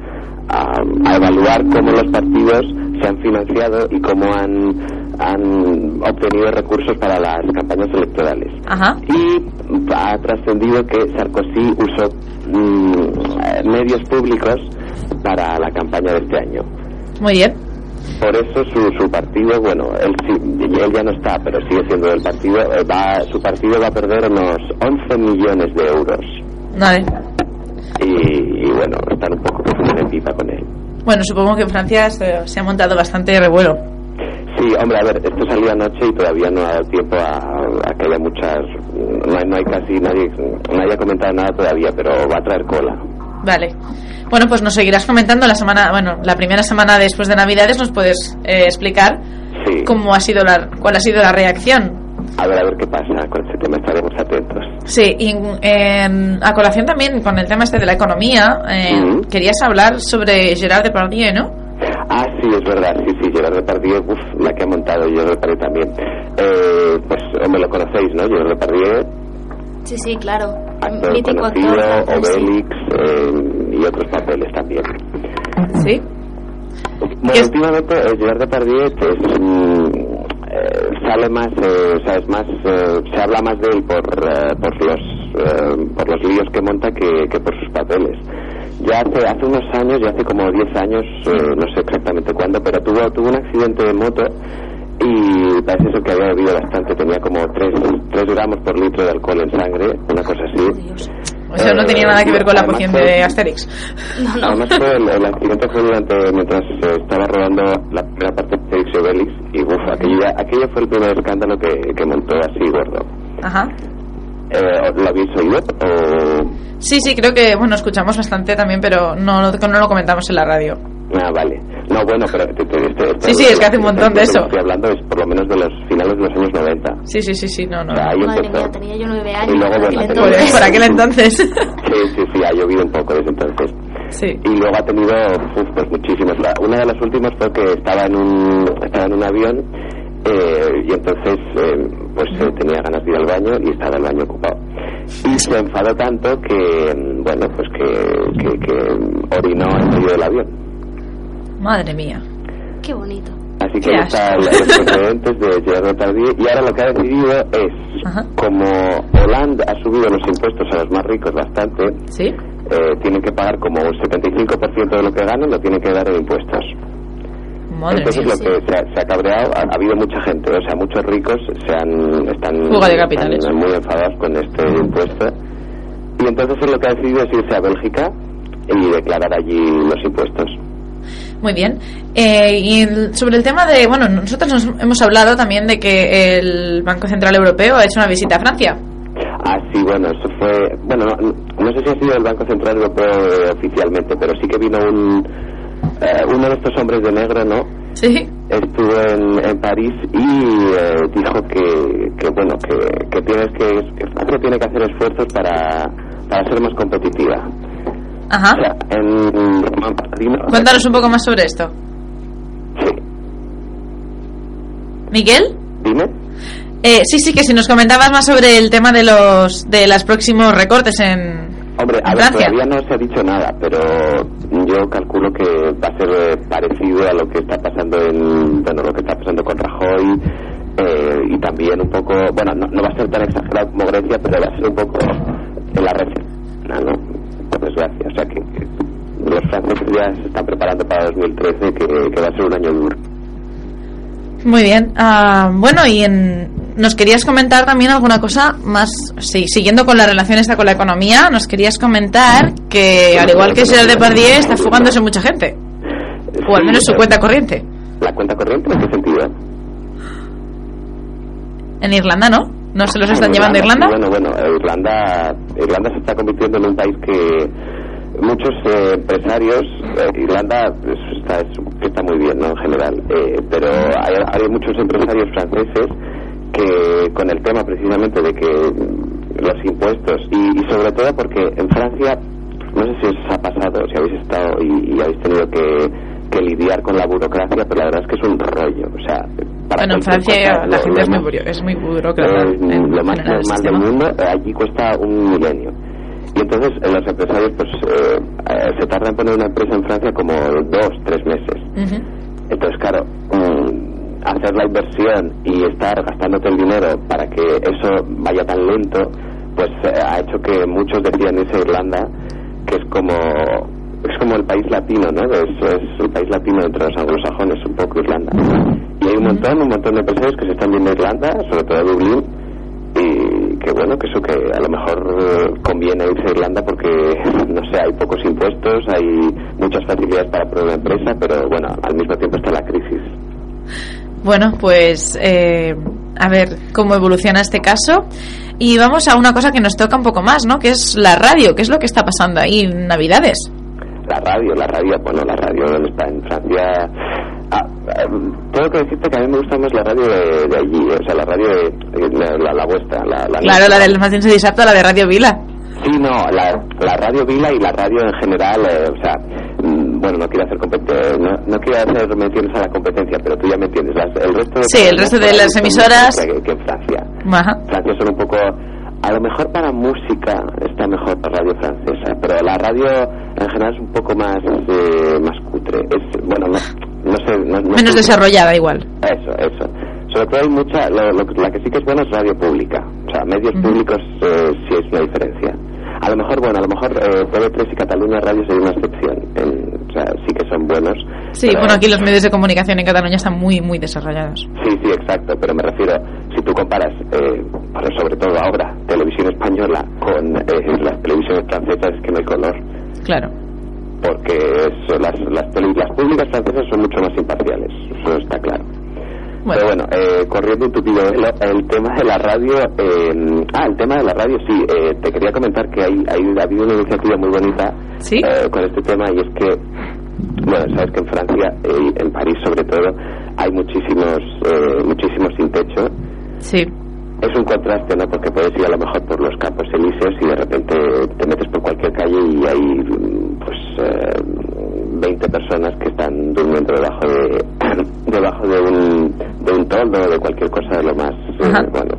a- a evaluar cómo los partidos se han financiado y cómo han, han obtenido recursos para las campañas electorales. Ajá. Y ha trascendido que Sarkozy usó mm, eh, medios públicos para la campaña de este año. Muy bien. Por eso su, su partido, bueno, él, él ya no está, pero sigue siendo del partido, eh, va, su partido va a perder unos 11 millones de euros. Vale. Y, y bueno, están un poco en pipa con él. Bueno, supongo que en Francia se, se ha montado bastante revuelo. Sí, hombre, a ver, esto salió anoche y todavía no ha dado tiempo a, a que haya muchas... No hay, no hay casi nadie... Nadie ha comentado nada todavía, pero va a traer cola. Vale. Bueno, pues nos seguirás comentando la semana, bueno, la primera semana después de Navidades nos puedes eh, explicar Sí. cómo ha sido la, cuál ha sido la reacción. A ver, a ver qué pasa con este tema, estaremos atentos. Sí, y en- a colación también con el tema este de la economía, eh, Ujú. querías hablar sobre Gerard Depardieu, ¿no? Ah, sí, es verdad, sí, sí, Gerard Depardieu, uff, la que ha montado Gerard Depardieu también. Eh, pues, hombre, lo conocéis, ¿no? Gerard Depardieu, Sí, sí, claro. actor Mítico conocido, actor. Obelix eh, y otros papeles también. Sí. Bueno, últimamente eh, Gerard Depardieu pues, mm, eh, sale más, eh, o sea, es más, eh, se habla más de él por, eh, por los eh, por los líos que monta que, que por sus papeles. Ya hace hace unos años, ya hace como 10 años, eh, no sé exactamente cuándo, pero tuvo tuvo un accidente de moto y parece eso que había bebido bastante, tenía como 3, 3 gramos por litro de alcohol en sangre, una cosa así. O sea, no Eh, tenía nada que ver con la poción de Asterix. Además fue el, el accidente fue durante mientras eh, estaba rodando la primera parte de Asterix y Obelix y uf, aquello, aquello fue el primer escándalo que, que montó así gordo. Ajá. Eh, ¿Lo habéis oído? O... Sí, sí, creo que, bueno, escuchamos bastante también, pero no, lo- no lo comentamos en la radio. Ah, vale. No, bueno, pero te- te- Sí, sí, es que hace un montón de que eso. Estoy hablando es por lo menos de los finales de los años 90. Sí, sí, sí, sí, no, no. Ahí Madre empezó. mía, tenía yo nueve años Y luego, por bueno, aquel ha tenido- Por, entonces. por aquel entonces. Sí, sí, sí, ha llovido un poco desde entonces. Sí. Y luego ha tenido uf, pues muchísimas. La- Una de las últimas fue que estaba en un, estaba en un avión eh, y entonces eh, pues eh, tenía ganas de ir baño y estaba el baño ocupado. Y se enfadó tanto que, mm, bueno, pues que, que, que orinó en medio del avión. Madre mía. Qué bonito. Así que está el- los precedentes de Gerard Depardieu y ahora lo que ha decidido es, Ajá. como Hollande ha subido los impuestos a los más ricos bastante, ¿Sí? eh, tienen que pagar como un 75% de lo que ganan, lo tienen que dar en impuestos. Madre Entonces mía. lo que se ha, se ha cabreado, ha, ha habido mucha gente, o sea, muchos ricos se han, están, Fuga de capitales. están muy enfadados con este impuesto. Y entonces él lo que ha decidido es irse a Bélgica y declarar allí los impuestos. Muy bien. Eh, y el- sobre el tema de, bueno, nosotros nos hemos hablado también de que el Banco Central Europeo ha hecho una visita a Francia. Ah, sí, bueno, eso fue... Bueno, no, no sé si ha sido el Banco Central Europeo eh, oficialmente, pero sí que vino un, eh, uno de estos hombres de negro, ¿no? Sí. Estuvo en, en París y eh, dijo que, que bueno, que, que tienes que, que Francia tiene que hacer esfuerzos para, para ser más competitiva. Ajá. O sea, en Román Paladino... Cuéntanos un poco más sobre esto. Sí. Miguel. Dime. Eh, sí, sí, que si nos comentabas más sobre el tema de los de los próximos recortes en, Hombre, a ver, todavía no se ha dicho nada, pero yo calculo que va a ser eh, parecido a lo que está pasando en, bueno, lo que está pasando con Rajoy eh, y también un poco, bueno, no, no va a ser tan exagerado como Grecia, pero va a ser un poco en la receta, ¿no? Por desgracia, o sea que, que los franceses ya se están preparando para 2013, que, que va a ser un año duro. Muy bien. Ah, bueno, y en, nos querías comentar también alguna cosa más, sí, siguiendo con la relación esta con la economía, nos querías comentar que al igual que Gerard Depardieu está fugándose mucha gente, o al menos su cuenta corriente. ¿La cuenta corriente en qué sentido? En Irlanda, ¿no? ¿No se los están llevando a Irlanda? bueno, bueno, Irlanda, Irlanda se está convirtiendo en un país que muchos eh, empresarios, eh, Irlanda pues, está, es- está muy bien, ¿no? En general, eh, pero hay, hay muchos empresarios franceses que con el tema precisamente de que los impuestos y, y sobre todo porque en Francia no sé si os ha pasado, si habéis estado y, y habéis tenido que, que lidiar con la burocracia, pero la verdad es que es un rollo. O sea, para Bueno, en Francia la gente es muy, burócrata. lo más normal del mundo, allí cuesta un milenio. Y entonces los empresarios pues eh, eh, se tardan en poner una empresa en Francia como dos, tres meses. Entonces, claro, mm, hacer la inversión y estar gastándote el dinero para que eso vaya tan lento, pues eh, ha hecho que muchos decían irse a Irlanda, que es como es como el país latino, ¿no? Es, es el país latino entre los anglosajones, un poco Irlanda. Y hay un montón, un montón de empresarios que se están viendo a Irlanda, sobre todo a Dublín, bueno, que eso que a lo mejor eh, conviene irse a Irlanda porque, no sé, hay pocos impuestos, hay muchas facilidades para una empresa, pero bueno, al mismo tiempo está la crisis. Bueno, pues eh, a ver cómo evoluciona este caso. Y vamos a una cosa que nos toca un poco más, ¿no? Que es la radio. ¿Qué es lo que está pasando ahí en Navidades? La radio, la radio, bueno, la radio en España, en Francia... Ah, eh, tengo que decirte que a mí me gusta más la radio de, de allí, o sea, la radio de, la, la- la vuestra, la, la Claro, la del Martín Sedisapta, la de Radio Vila. Sí, no, la, la radio Vila y la radio en general, eh, o sea, mm, bueno, no quiero hacer compet- no, no quiero hacer menciones a la competencia, pero tú ya me entiendes. Las- el resto de Sí, el resto de las emisoras- Que, que en Francia. Ajá. Francia son un poco, a lo mejor para música está mejor la radio francesa, pero la radio en general es un poco más, eh, más cutre. Es, bueno, no, no sé, no, no Menos sé- desarrollada igual. eso, eso. Sobre todo hay mucha, lo- lo- la que sí que es buena es radio pública. O sea, medios públicos eh, sí es una diferencia. A lo mejor, bueno, a lo mejor eh, TV3 y Cataluña Radio sería una excepción. En- o sea, sí que son buenos. Sí, pero- bueno, aquí los medios de comunicación en Cataluña están muy, muy desarrollados. Sí, sí, exacto, pero me refiero, si tú comparas, eh, bueno, sobre todo ahora, televisión española con eh, las televisiones francesas, es que no hay color. Claro. Porque es- las, las, las públicas francesas son mucho más imparciales, eso está claro. Bueno. Pero bueno, eh, corriendo un tupido velo, el tema de la radio, eh, ah, el tema de la radio, sí, eh, te quería comentar que hay, hay, ha habido una iniciativa muy bonita ¿Sí? eh, con este tema y es que, bueno, sabes que en Francia, eh, en París sobre todo, hay muchísimos, eh, muchísimos sin techo. Sí. Es un contraste, ¿no? Porque puedes ir a lo mejor por los campos elíseos y de repente te metes por cualquier calle y hay, pues, eh, 20 personas que están durmiendo debajo de, debajo de un, de un toldo o de cualquier cosa de lo más, eh, bueno,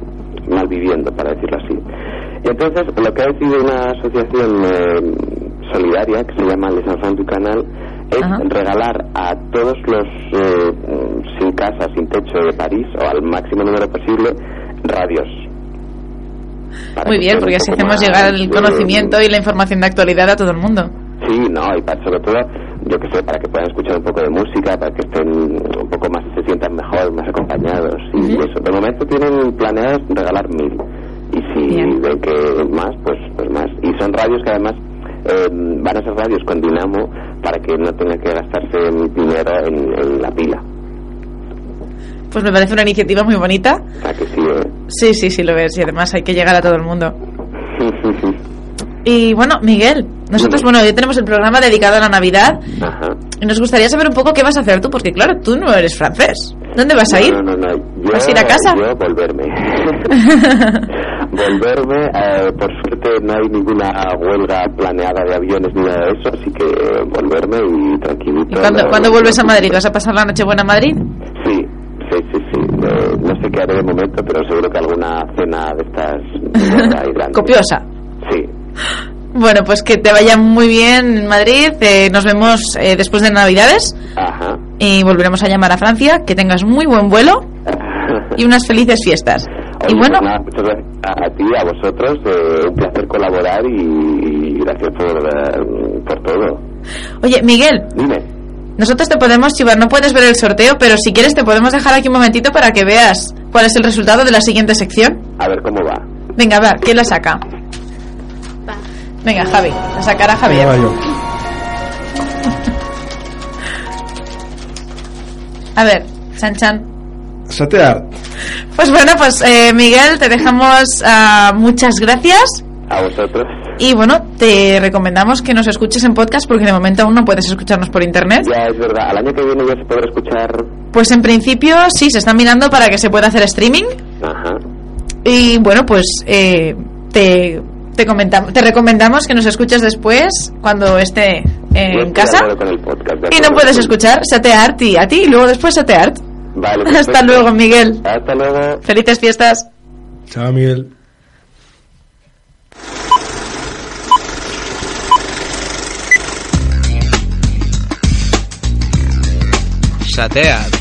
mal viviendo, para decirlo así. Y entonces, lo que ha decidido una asociación eh, solidaria que se llama Les Enfants du Canal es Ajá. regalar a todos los eh, sin casa, sin techo de París, o al máximo número posible, radios. Muy bien, porque así hacemos llegar el eh, conocimiento y la información de actualidad a todo el mundo. Sí, no, y para, sobre todo, yo que sé, para que puedan escuchar un poco de música, para que estén un poco más, se sientan mejor, más acompañados y eso. De momento tienen planeados regalar mil. Y si Bien. ven que más, pues, pues más. Y son radios que además eh, van a ser radios con dinamo para que no tenga que gastarse dinero en, en la pila. Pues me parece una iniciativa muy bonita. O sea que sí, ¿eh? Sí, sí, sí lo ves. Y además hay que llegar a todo el mundo. Y bueno, Miguel, nosotros, bueno, hoy tenemos el programa dedicado a la Navidad Ajá. y nos gustaría saber un poco qué vas a hacer tú, porque claro, tú no eres francés. ¿Dónde vas a ir? No, no, no. Yo, ¿Vas a ir a casa? Yo volverme. volverme. eh, por suerte no hay ninguna huelga planeada de aviones ni nada de eso, así que volverme y tranquilito. ¿Y cuándo, vuelves a Madrid? ¿Vas a pasar la noche buena a Madrid? Sí, sí, sí, sí. Eh, no sé qué haré de momento, pero seguro que alguna cena de estas. Copiosa. Sí. Bueno, pues que te vaya muy bien en Madrid. eh, nos vemos eh, después de Navidades Ajá. y volveremos a llamar a Francia. Que tengas muy buen vuelo y unas felices fiestas. Oye, y bueno, pues nada, muchas gracias a, a ti, a vosotros. eh, un placer colaborar y, y gracias por, eh, por todo. oye, Miguel, Dime. nosotros te podemos chivar. No puedes ver el sorteo, pero si quieres te podemos dejar aquí un momentito para que veas cuál es el resultado de la siguiente sección. A ver cómo va. Venga, va, ¿quién la saca? Venga, Javi, la sacará Javier. Venga, yo. A ver, Chan Chan. Satear. Pues bueno, pues eh, Miguel, te dejamos ah, muchas gracias. A vosotros. Y bueno, te recomendamos que nos escuches en podcast porque de momento aún no puedes escucharnos por internet. Ya es verdad, al año que viene ya se podrá escuchar. Pues en principio sí, se están mirando para que se pueda hacer streaming. Ajá. Y bueno, pues eh, te, te, recomendamos que nos escuches después cuando esté en casa. podcast. Y no puedes escuchar Sateart y a ti y luego después Sateart. Vale, Hasta luego, Miguel. Hasta luego. Felices fiestas. Chao, Miguel. Satea't.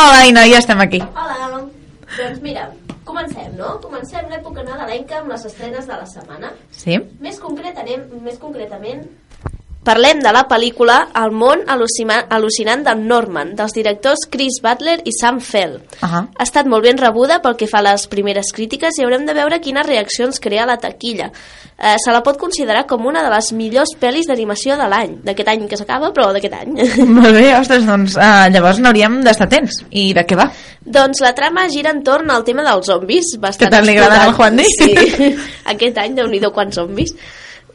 Hola, Aina, ja estem aquí. Hola, doncs mira, comencem, no? Comencem l'època nadalenca amb les estrenes de la setmana. Sí? Més, concretarem, més concretament, parlem de la pel·lícula El món al·lucinant del Norman, dels directors Chris Butler i Sam Fell. Ahà. Ha estat molt ben rebuda pel que fa a les primeres crítiques i haurem de veure quines reaccions crea la taquilla. Eh, se la pot considerar com una de les millors pel·lis d'animació de l'any, d'aquest any que s'acaba, però d'aquest any. Molt bé, ostres, doncs uh, llavors n'hauríem d'estar atents. I de què va? Doncs la trama gira entorn al tema dels zombis. Bastant Que tant li agraden al Juan. Sí. Aquest any, déu nhi quants zombis.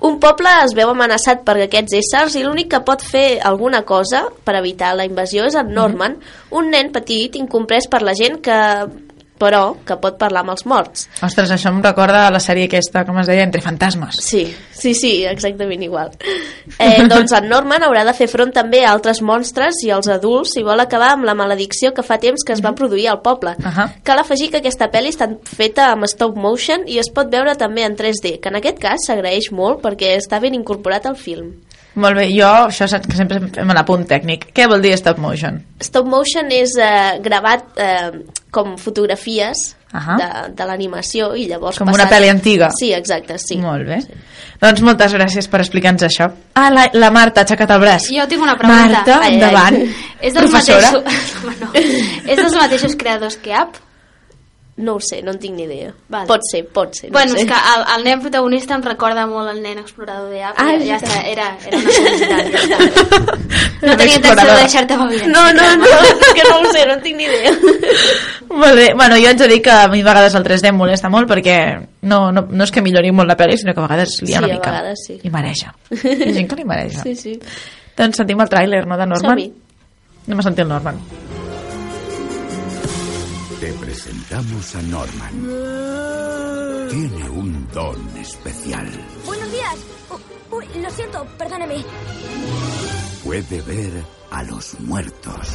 Un poble es veu amenaçat per aquests éssers i l'únic que pot fer alguna cosa per evitar la invasió és en Norman, un nen petit incomprès per la gent que però que pot parlar amb els morts. Ostres, això em recorda a la sèrie aquesta, com es deia, Entre fantasmes. Sí, sí, sí, exactament igual. Eh, doncs en Norman haurà de fer front també a altres monstres i als adults si vol acabar amb la maledicció que fa temps que es va produir al poble. Uh -huh. Cal afegir que aquesta pel·li està feta amb stop motion i es pot veure també en 3D, que en aquest cas s'agraeix molt perquè està ben incorporat al film. Molt bé, jo això saps que sempre fem l'apunt tècnic. Què vol dir stop motion? Stop motion és eh, gravat eh, com fotografies Ahà. de, de l'animació i llavors... Com una pel·li antiga. Sí, exacte, sí. Molt bé. Doncs moltes gràcies per explicar-nos això. Ah, la, la Marta ha aixecat el braç. Jo tinc una pregunta. Marta, Ai, ai. endavant. És dels Professora. mateixos... Home, no. És dels mateixos creadors que App? No ho sé, no en tinc ni idea. Vale. Pot ser, pot ser. No bueno, sé. és que el, el nen protagonista em recorda molt el nen explorador de App. Ah, ja, ja està, era, era una curiositat. Ja està. No tenia intenció explorador. de deixar-te beure. No, no, no, és que no ho sé, no en tinc ni idea. Molt bé. Bueno, jo haig de dir que a mi a vegades el 3D em molesta molt perquè no, no, no és que millori molt la pel·li, sinó que a vegades lia Sí, una a mica. vegades sí. I mareja. Hi ha gent que li mareja. Sí, sí. Doncs sentim el tràiler, no, de Norman? Som-hi. Anem a sentir el Norman. Te presentamos a Norman. Tiene un don especial. Buenos días. Uy, lo siento, perdóneme. Puede ver a los muertos.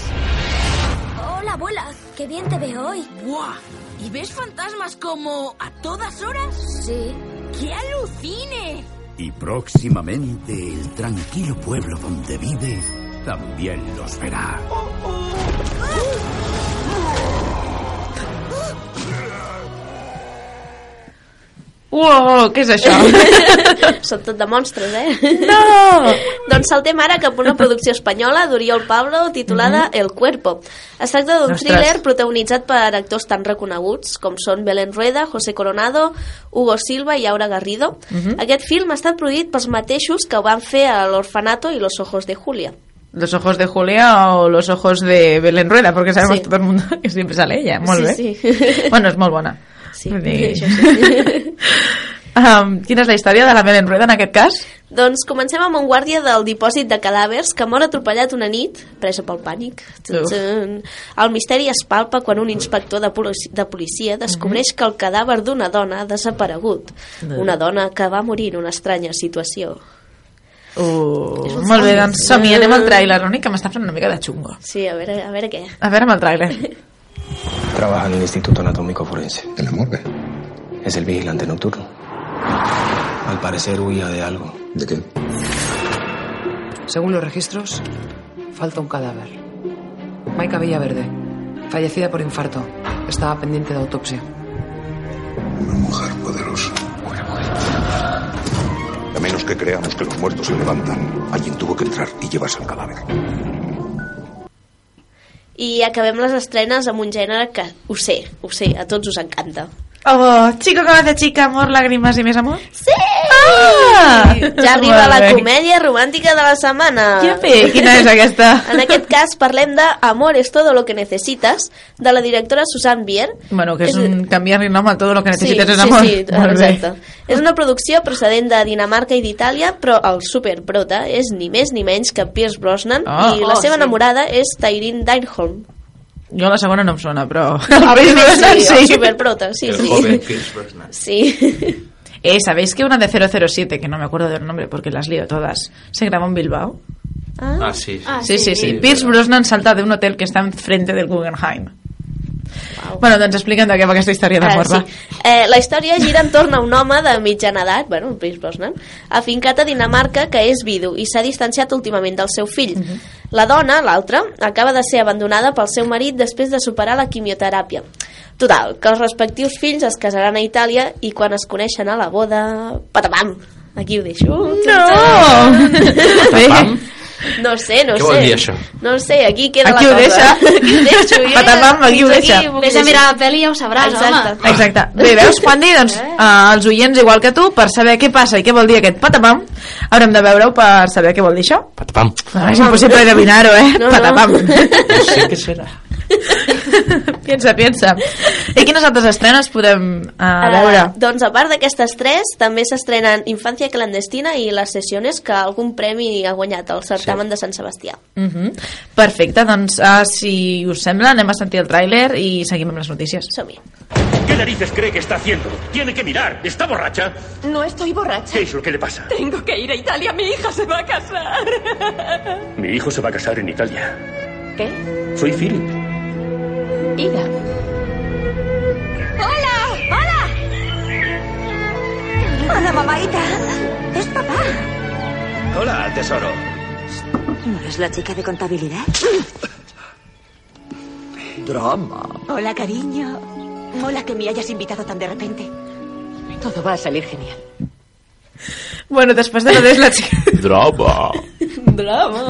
Hola, abuela. Qué bien te veo hoy. ¡Buah! ¿Y ves fantasmas como a todas horas? Sí. ¡Qué alucine! Y próximamente el tranquilo pueblo donde vive también los verá. Uau, què és això? Són tot de monstres, eh? No! doncs saltem ara cap a una producció espanyola d'Oriol Pablo titulada El Cuerpo. Es tracta d'un thriller protagonitzat per actors tan reconeguts com són Belén Rueda, José Coronado, Hugo Silva i Aura Garrido. Mhm. Aquest film ha estat produït pels mateixos que ho van fer a l'Orfanato i Los Ojos de Julia. ¿Los ojos de Julia o los ojos de Belén Rueda? Porque sabemos Sí. todo el mundo que siempre sale ella. Molt bé. Sí, sí. Bueno, és molt bona. Sí, Vull dir- això sí. um, quina és la història de la Belén Rueda en aquest cas? Doncs comencem amb un guàrdia del dipòsit de cadàvers que mor atropellat una nit, presa pel pànic. Uf. El misteri es palpa quan un inspector de, policia, de policia descobreix que el cadàver d'una dona ha desaparegut. Una dona que va morir en una estranya situació. Uh, molt bé, doncs som-hi, anem al tràiler. L'únic que m'està fent una mica de xungo. Sí, a veure, a veure què. A veure amb el tràiler. Trabaja en el Instituto Anatómico Forense. ¿En la morgue? Es el vigilante nocturno. Al parecer huía de algo. ¿De qué? Según los registros, falta un cadáver. Maika Villaverde, fallecida por infarto. Estaba pendiente de autopsia. Una mujer poderosa. A menos que creamos que los muertos se levantan, alguien tuvo que entrar y llevarse el cadáver. I acabem les estrenes amb un gènere que, ho sé, ho sé, a tots us encanta. Oh, chico que hace chica, amor, lágrimas y més amor. Sí! Ah! Ja arriba la bé. comèdia romàntica de la setmana. Yupi, quina és aquesta? En aquest cas parlem de Amor es todo lo que necesitas, de la directora Susan Bier. Bueno, que és És- un canviar nom a todo lo que necesites sí, és amor. Sí, sí, Molt bé. exacte. És una producció procedent de Dinamarca i d'Itàlia, però el superprota és ni més ni menys que Pierce Brosnan Oh. i la Oh, seva sí. enamorada és Tyreen Dyrholm. Jo la segona no em sona, però... El primer Brosnan, sí, el superprota, sí, El sí. joven Pierce Brosnan. Sí. Eh, ¿sabéis que una de 007, que no me acuerdo del nombre porque las lío todas, se grabó en Bilbao? Ah, sí. sí, sí, sí. Pierce Brosnan salta de un hotel que está enfrente del Guggenheim. Bueno, doncs explica'm de què va aquesta història Ah, d'amor, sí. va. eh, la història gira entorn a un home de mitjana edat, bueno, un Pierce Brosnan, afincat a Dinamarca que és vidu i s'ha distanciat últimament del seu fill. La dona, l'altra, acaba de ser abandonada pel seu marit després de superar la quimioteràpia. Total, que els respectius fills es casaran a Itàlia i quan es coneixen a la boda... Patabam! Aquí ho deixo. No! Bé. No sé, no Què sé. vol dir això? No sé, aquí queda Aquí la ho cosa. deixa. Aquí ho deixo. jo ja- Patabam, aquí ho fins deixa. puc Vés a mirar la pel·li i ja ho sabràs, Exacte. home. Exacte. Bé, veus, Juan Di? Doncs uh, els oients, igual que tu, per saber què passa i què vol dir aquest patapam, haurem de veure-ho per saber què vol dir això. Patapam. No, és impossible adivinar-ho, eh? No, no. patapam. No sé què serà. piensa, piensa. I quines altres estrenes podem uh, Ah, veure? doncs a part d'aquestes tres també s'estrenen Infància clandestina i Les sessiones que algun premi ha guanyat al certamen de Sant Sebastià Uh -huh. Perfecte, doncs uh, si us sembla anem a sentir el tràiler i seguim amb les notícies. Som-hi. ¿Qué narices cree que está haciendo? Tiene que mirar. ¿Está borracha? No estoy borracha. ¿Qué es lo que le pasa? Tengo que ir a Italia. Mi hija se va a casar. Mi hijo se va a casar en Italia. ¿Qué? Soy Philip. Ida. ¡Hola! ¡Hola! Hola, mamaita. Es papá. Hola, tesoro. ¿No eres la chica de contabilidad? Drama. Hola, cariño. Hola que me hayas invitado tan de repente. Todo va a salir genial. Bueno, després de lo de la chica... Drama. Bravo!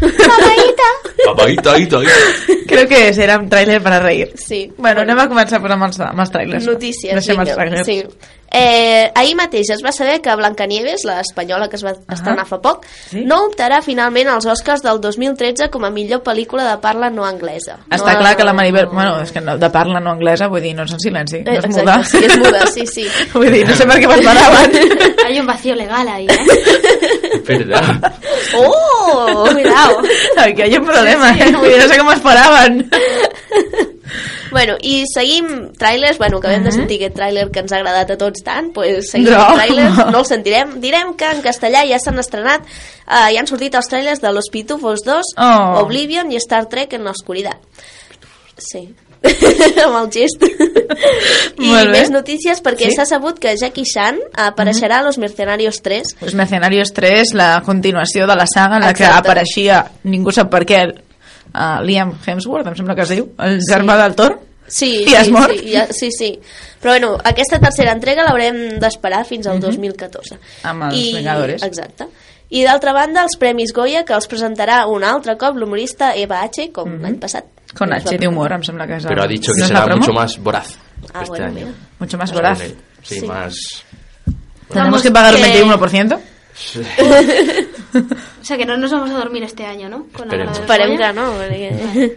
Mamaita! Apaita, ita, ita. Creo que serà un tràiler per a reír. Sí. Bueno, anem a començar per amb els, amb els trailers. Notícies, Deixem els vinga. trailers. Sí. Eh, ahir mateix es va saber que Blancanieves, l'espanyola que es va estrenar fa poc, no optarà finalment als Oscars del 2013 com a millor pel·lícula de parla no anglesa. Està no, clar que la Maribel... Bueno, és que no, de parla no anglesa, vull dir, no és en silenci, no Eh, és exacte, muda. sí, és muda, sí, sí. Vull dir, no sé per què m'esperaven. Hay un vacío legal ahí, ¿eh? Verdad. ¡Oh! Cuidado. Aquí hay un problema, eh? Vull dir, no sé com esperaven. Bueno, i seguim trailers, bueno, acabem de sentir aquest tràiler que ens ha agradat a tots tant, pues seguim No. trailers, no el sentirem. Direm que en castellà ja s'han estrenat, eh, ja han sortit els trailers de Los Pitufos 2, Oh. Oblivion i Star Trek en l'oscuridad. Sí. amb el gest i Molt bé. més notícies perquè Sí? s'ha sabut que Jackie Chan apareixerà a Los Mercenarios 3 Los Mercenarios 3, la continuació de la saga en la que Exacte. apareixia, ningú sap per què, uh, Liam Hemsworth, em sembla que es diu, el germà del Thor. Sí, I has sí, mort? sí, ja, sí, sí. Però bueno, aquesta tercera entrega l'haurem d'esperar fins al 2014. Amb els Vengadores. Exacte. I d'altra banda, els Premis Goya, que els presentarà un altre cop l'humorista Eva H., com l'any passat. Con H de humor, em sembla que és... el- Pero ha dicho que ¿no será mucho más voraz Ah, este bueno, año. mira. Mucho más voraz. Sí, Sí. más... ¿Tenemos que pagar un que- 21%? Sí. O sea que no nos vamos a dormir este año, ¿no? Con Esperem que no. Perquè...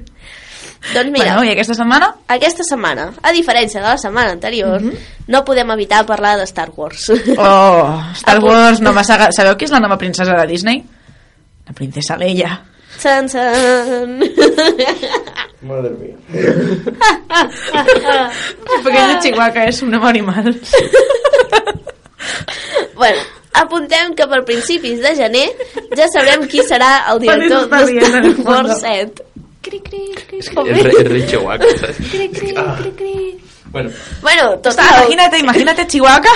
doncs mira, Bueno, i aquesta setmana? aquesta setmana, a diferència de la setmana anterior, no podem evitar parlar de Star Wars. Oh, Star. Wars, nova saga. Sabeu qui és la nova princesa de Disney? La princesa Leia. San, san. Madre mía. El pequeño Chihuahua és un animal. bueno, Apuntem que per principis de gener ja sabrem qui serà el director de Star Wars 7. Cri-cri-cri-cri. Bueno, bueno total. Está, imagínate, imagínate Chihuahua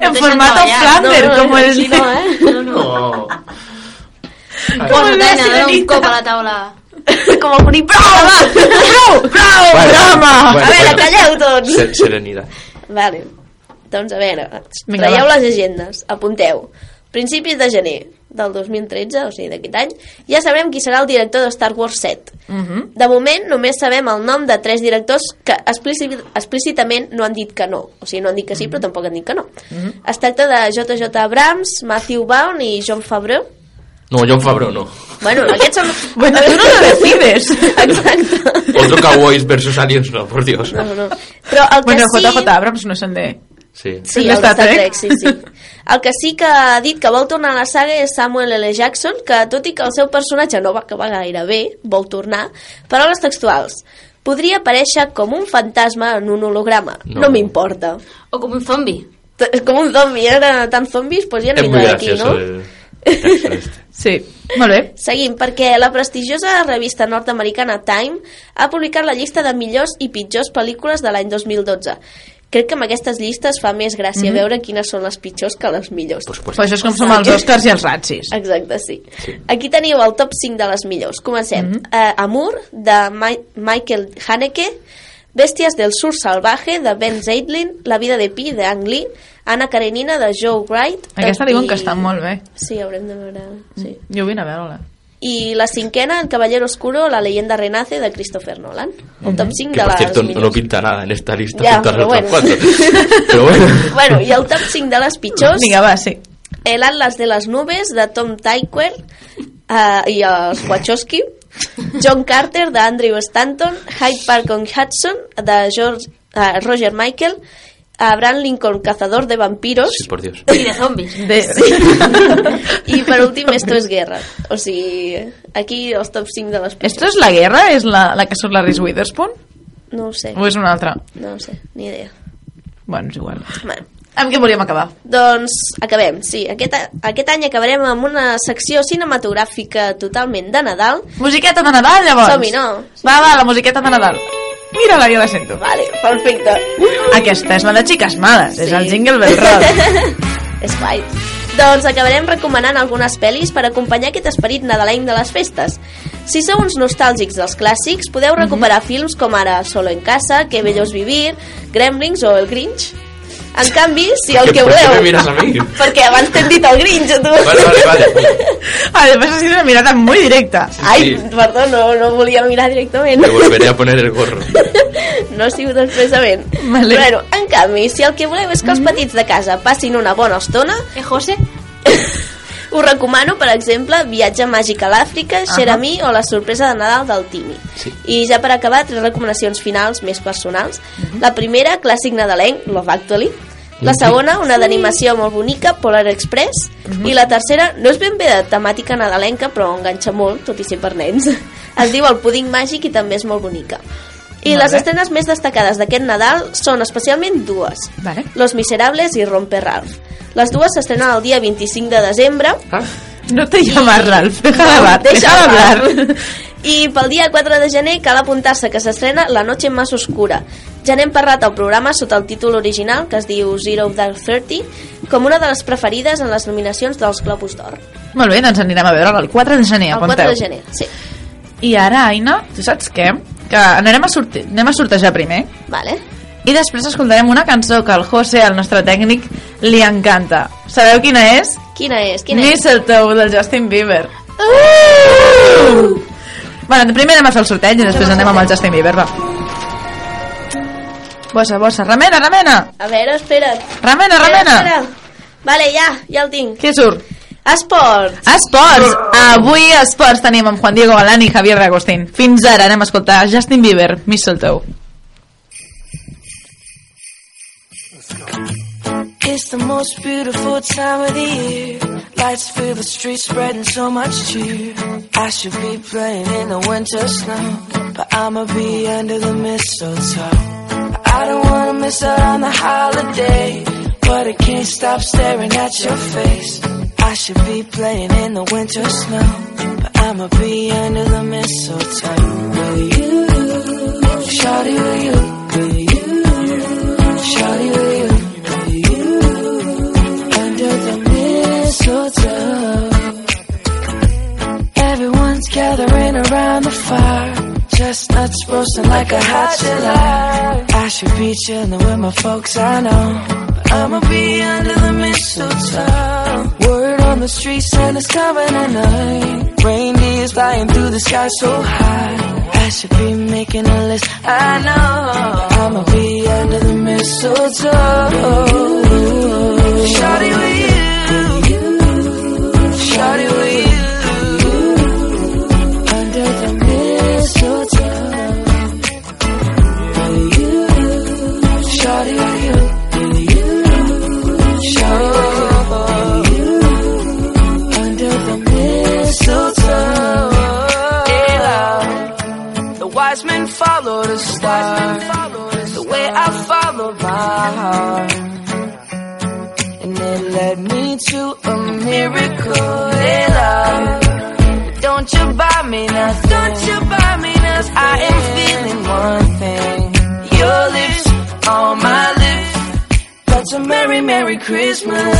en formato Flander, no, no, como no, el... No, eh? no, no. Quan dona un cop a la taula. Como un conill, Bravo, bravo, bravo. prou, a ver, bueno. calleu tots. Ser. Vale. Doncs a veure, Vinga, traieu va. les agendes, apunteu. Principis de gener del 2013, o sigui, d'aquest any, ja sabrem qui serà el director de Star Wars 7. Mhm. De moment, només sabem el nom de tres directors que explícit, explícitament no han dit que no. O sigui, no han dit que sí, però tampoc han dit que no. Es tracta de J.J. Abrams, Matthew Vaughn i John Favreau. No, John Favreau no. Bueno, aquests són... Bueno, tú no lo decides. Exacte. Otro Cowboys versus Aliens, no, por Dios. No, no. Però el que Bueno, sí... JJ Abrams no són de... Sí. Sí, el Star Trek. Trek, sí, sí. El que sí que ha dit que vol tornar a la saga és Samuel L. Jackson, que tot i que el seu personatge no va acabar gaire bé, vol tornar, paraules textuals. Podria aparèixer com un fantasma en un holograma. No. No, m'importa. O com un zombi. Com un zombi, era tant zombis, doncs ja muy ha aquí, no? el este. Sí, molt bé. Seguim, perquè la prestigiosa revista nord-americana Time ha publicat la llista de millors i pitjors pel·lícules de l'any 2012. Crec que amb aquestes llistes fa més gràcia Mhm. veure quines són les pitjors que les millors. Pues, Pues això és com som els Oscars i els Razzies. Exacte, sí. Aquí teniu el top 5 de les millors. Comencem. Mm -hmm. uh, Amour, de Ma Michael Haneke, Bèsties del Sur Salvaje, de Ben Zeitlin, La vida de Pi, de Ang Lee, Anna Karenina, de Joe Wright... Aquesta i- diuen que està molt bé. Sí, haurem de veure... Sí. Jo vull anar a veure-la. I la cinquena, El Caballero Oscuro, La leyenda renace, de Christopher Nolan. El top 5 Que de por las cierto millors. no pinta nada en esta lista Ya, junto a las pero otras bueno. cuatro. Pero bueno. Bueno, i el top 5 de les pitjors... Vinga, va, sí. El Atlas de les Nubes, de Tom Tykwer uh, i els Wachowski. John Carter, de Andrew Stanton. Hyde Park on Hudson, de George, uh, Roger Michael. Abraham Lincoln, Cazador de Vampiros. Sí, por Dios. I de zombis. De... I per últim, Esto es Guerra. O sigui, aquí els top 5 de les pitjors. Esto és la guerra? És la, la que surt la Reese Witherspoon? No ho sé. O és una altra? No ho sé, ni idea. Bueno, és igual. Bueno. Amb què volíem acabar? Doncs acabem, sí. Aquest, a- aquest any acabarem amb una secció cinematogràfica totalment de Nadal. Musiqueta de Nadal, llavors? Som-hi, no? Va, va, la musiqueta de Nadal. Mira-la, jo la sento. Vale, perfecte. Aquesta és la de Xiques Males, és el jingle del rock. És guai. Doncs acabarem recomanant algunes pel·lis per acompanyar aquest esperit nadalenc de les festes. Si sou uns nostàlgics dels clàssics, podeu recuperar films com ara Solo en casa, Que bello es vivir, Gremlins o El Grinch. En canvi, si el que ¿Por qué me voleu... miras a mí? Perquè abans t'hem dit el Grinch, tu. Vale, vale, vale. Además ha sido una mirada muy directa. Ai, Sí. perdó, no, no volia mirar directament. Me volveré a poner el gorro. No ha sigut expressament. Vale. Bueno, en canvi, si el que voleu és que els petits de casa passin una bona estona, Eh, José? us recomano, per exemple, Viatge màgic a l'Àfrica, Xeramí o La sorpresa de Nadal del Timi. Sí. I ja per acabar, tres recomanacions finals més personals. La primera, clàssic nadalenc, Love Actually. La segona, una d'animació molt bonica, Polar Express. I la tercera, no és ben bé de temàtica nadalenca, però enganxa molt, tot i ser per nens. Es diu El púding màgic i també és molt bonica. I Molt les bé. estrenes més destacades d'aquest Nadal són especialment dues. Vale. Los Miserables i Romper Ralph. Les dues s'estrenen el dia 25 de desembre. Ah, No te llamas Ralph, deja de hablar, deixa hablar. I pel dia 4 de gener cal apuntar-se que s'estrena La noche más oscura. Ja n'hem parlat al programa sota el títol original, que es diu Zero Dark Thirty, com una de les preferides en les nominacions dels Globus d'Or. Molt bé, doncs anirem a veure el 4 de gener, El apunteu. 4 de gener, sí. I ara, Aina, tu saps què? Que anirem a, sortir, anem a sortejar primer Vale. i després escoltarem una cançó que al José, el nostre tècnic, li encanta. Sabeu quina és? Quina és? Quina és? Mistletoe, del Justin Bieber. Uh! Bueno, primer anem a fer el sorteig i després anem amb el Justin Bieber, va. Bossa, bossa, remena, remena! A veure, espera't. Remena, Espera, remena! espera. Vale, ja, ja el tinc. Què surt? Esport. Esports! Avui a Esports tenim amb Juan Diego Galán i Javier Agustín. Fins ara anem a escoltar Justin Bieber, Mistletoe. It's the most beautiful time of the year. Lights fill the streets, spreading so much cheer. I should be playing in the winter snow, but I'ma be under the mistletoe. I don't wanna miss out on the holiday, but I can't stop staring at your face. I should be playing in the winter snow, but I'ma be under the mistletoe with you. Shawty with you, with you. Shawty with you, with you. Under the mistletoe. Everyone's gathering around the fire. Chestnuts roasting like a hot July. I should be chilling with my folks, I know. But I'ma be under the mistletoe. On the street, Santa's coming at night. Reindeer's flying through the sky so high. I should be making a list, I know. I'ma be under the mistletoe. Shawty with you. Shawty with you. the star, the way I follow my heart. And it led me to a miracle. It love. But don't you buy me nothing. Don't you buy me nothing. I am feeling one thing. Your lips on my lips. That's a merry, merry Christmas.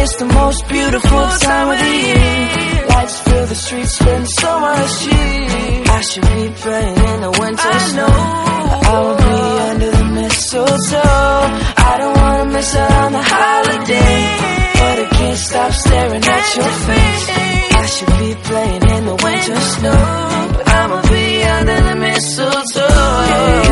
It's the most beautiful time of the year. Lights fill the streets, spend so much cheer. I should be playing in the winter snow. But I will be under the mistletoe. I don't wanna miss out on the holiday. But I can't stop staring at your face. I should be playing in the winter snow. But I'ma be under the mistletoe.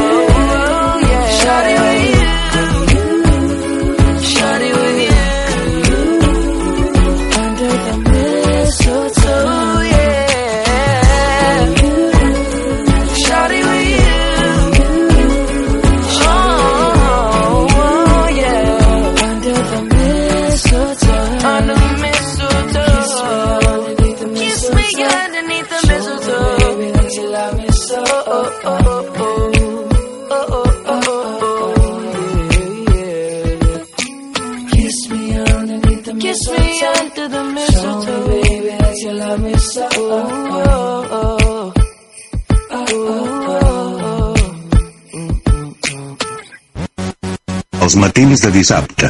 Els matins de dissabte.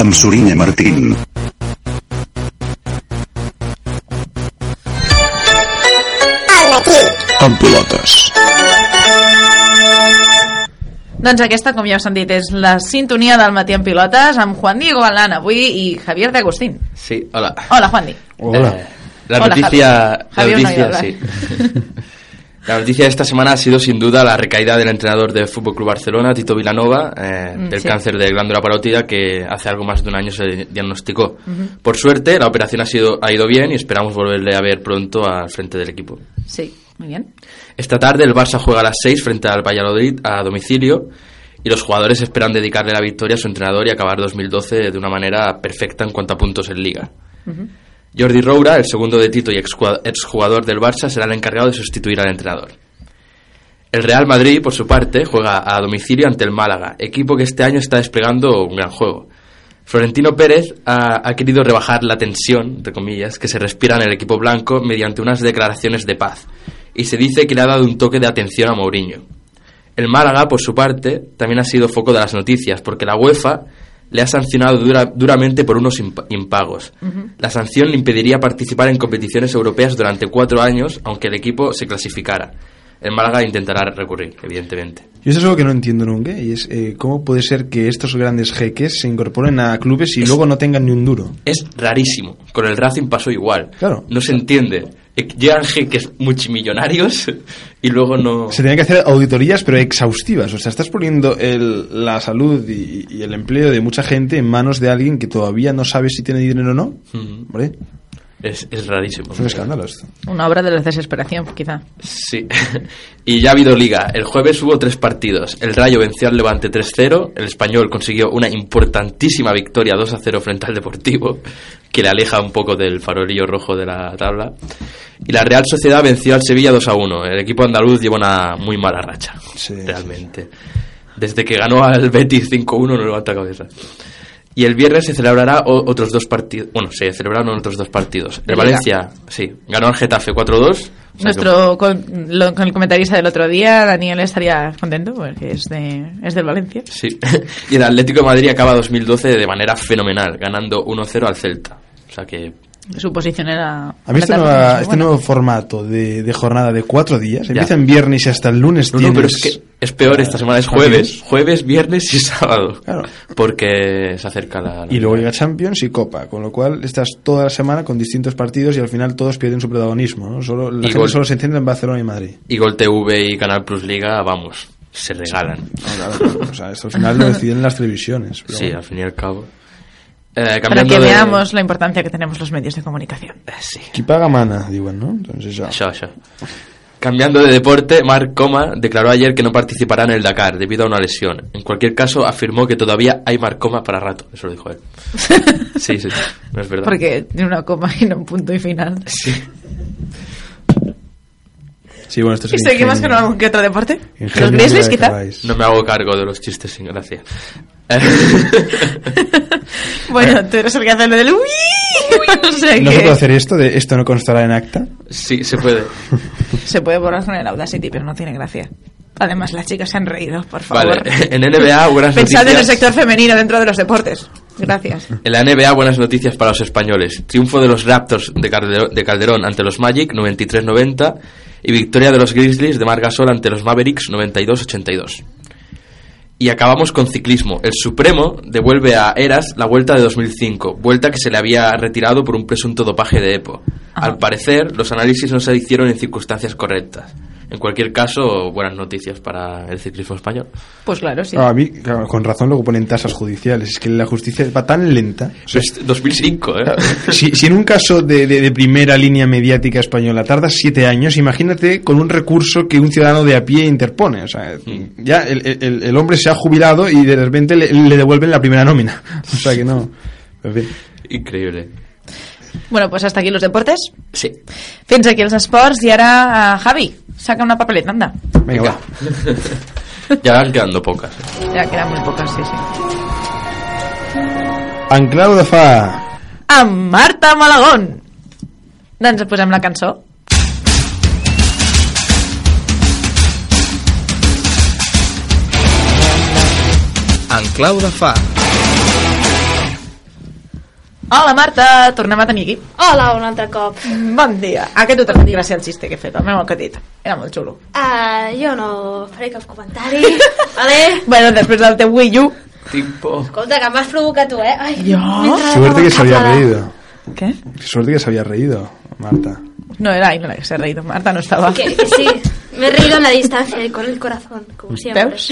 Amb Sorinya Martín. Amb pilotes. Doncs aquesta, com ja us han dit, és la sintonia del matí en pilotes amb Juan Diego Galán avui i Javier de Agustín. Sí, hola. Hola, Juan Di. Eh, la Hola, noticia, Javier. la Javier no sí. La noticia de esta semana ha sido sin duda la recaída del entrenador del Fútbol Club Barcelona, Tito Vilanova, eh, Mm, del sí. cáncer de glándula parótida que hace algo más de un año se diagnosticó. Por suerte, la operación ha sido ha ido bien y esperamos volverle a ver pronto al frente del equipo. Sí, muy bien. Esta tarde el Barça juega a las 6 frente al Valladolid a domicilio y los jugadores esperan dedicarle la victoria a su entrenador y acabar 2012 de una manera perfecta en cuanto a puntos en liga. Jordi Roura, el segundo de Tito y exjugador del Barça, será el encargado de sustituir al entrenador. El Real Madrid, por su parte, juega a domicilio ante el Málaga, equipo que este año está desplegando un gran juego. Florentino Pérez ha, ha querido rebajar la tensión, entre comillas, que se respira en el equipo blanco mediante unas declaraciones de paz, y se dice que le ha dado un toque de atención a Mourinho. El Málaga, por su parte, también ha sido foco de las noticias, porque la UEFA le ha sancionado dura- duramente por unos imp- impagos. La sanción le impediría participar en competiciones europeas durante cuatro años, aunque el equipo se clasificara. El Málaga intentará recurrir, evidentemente. Y eso es algo que no entiendo nunca, y es eh, cómo puede ser que estos grandes jeques se incorporen a clubes y luego no tengan ni un duro. Es rarísimo. Con el Racing pasó igual. Claro. No se entiende. Eh, Llegan jeques multimillonarios y luego no... Se tienen que hacer auditorías, pero exhaustivas. O sea, estás poniendo el- la salud y, y el empleo de mucha gente en manos de alguien que todavía no sabe si tiene dinero o no. Ujú. Hombre, Es, es rarísimo. es un escándalo esto. Una obra de la desesperación, quizá. Sí. y ya ha habido liga. El jueves hubo tres partidos. El Rayo venció al Levante 3-0. El Español consiguió una importantísima victoria 2-0 frente al Deportivo, que le aleja un poco del farolillo rojo de la tabla. Y la Real Sociedad venció al Sevilla 2-1. El equipo andaluz lleva una muy mala racha, realmente. Desde que ganó al Betis 5-1 no levanta cabeza. Y el viernes se celebrará otros dos partidos. Bueno, se celebraron otros dos partidos. El. Valencia, sí, ganó al Getafe 4-2. O sea que- Nuestro, con, lo- con el comentarista del otro día, Daniel estaría contento porque es, de, es del Valencia. Sí. y el Atlético de Madrid acaba 2012 de manera fenomenal, ganando 1-0 al Celta. O sea que Su posición era... A mí este, nueva- este nuevo formato de, de jornada de cuatro días, Ya. empieza en viernes y hasta el lunes No, no, pero tienes- es que es peor esta semana, es jueves, jueves, viernes y sábado. Porque se acerca la... la- Y luego llega Champions y Copa, con lo cual estás toda la semana con distintos partidos y al final todos pierden su protagonismo. ¿no? Solo, la Y gente gol. solo se centra en Barcelona y Madrid. Y Gol TV y Canal Plus Liga, vamos, se regalan. o sea, esto al final lo deciden las televisiones. pero Sí, bueno. al fin y al cabo. Eh, Para que de- veamos la importancia que tenemos los medios de comunicación. Qui paga mana, diuen, ¿no? Entonces ya. Això, això. Cambiando de deporte, Marc Coma declaró ayer que no participará en el Dakar debido a una lesión. En cualquier caso, afirmó que todavía hay Marc Coma para rato. Eso lo dijo él. Sí, sí, no es verdad. Porque tiene una coma y no un punto y final. Sí. Sí, bueno, esto es ¿Y seguimos con algún que otro deporte? ¿Los Grizzlies, quizá? No me hago cargo de los chistes sin gracia. Bueno, tú eres el que hace lo del uy. o sea ¿No se puede hacer esto de esto no constará en acta? Sí, se puede. se puede borrar con el Audacity, pero no tiene gracia. Además, las chicas se han reído, por favor. Vale, en NBA buenas Pensad en el noticias. sector femenino dentro de los deportes. Gracias. En la NBA buenas noticias para los españoles. Triunfo de los Raptors de Calderón, de Calderón ante los Magic 93-90 y victoria de los Grizzlies de Margasol ante los Mavericks 92-82. Y acabamos con ciclismo. El Supremo devuelve a Eras la vuelta de 2005, vuelta que se le había retirado por un presunto dopaje de EPO. Al parecer, los análisis no se hicieron en circunstancias correctas. En cualquier caso, buenas noticias para el ciclismo español. Pues claro, sí. Ah, a mí, claro, con razón, luego ponen tasas judiciales. Es que la justicia va tan lenta. O sea, Es 2005, ¿eh? si, si en un caso de, de- de primera línea mediática española tardas siete años, imagínate con un recurso que un ciudadano de a pie interpone. O sea, ya el, el- el hombre se ha jubilado y de repente le, le devuelven la primera nómina. O sea que no. En fin. Increíble. Bueno, pues hasta aquí los deportes. Sí. Fins aquí els esports i ara, uh, Javi, saca una papeleta, anda. Venga, va. ya van quedando pocas. Ja queden muy pocas, sí, sí. En clau de fa... Amb Marta Malagón. Doncs posem la cançó. En clau de fa. Hola, Marta, tornem a tenir aquí. Hola, un altre cop. Bon dia. Aquest no t'ha va ser el xiste que he fet, el meu alcatit. Era molt xulo. Uh, jo no faré cap comentari. vale? Bueno, després del teu Wii U. Tipo. Escolta, que em vas provocar tu, eh? Ai, Jo? Suerte que se había enfadada. reído. ¿Qué? Suerte que se había reído, Marta. No era ahí, no la que se ha reído. Marta no estaba. Que, que sí, me he reído en la distancia y con el corazón, como siempre. Veus?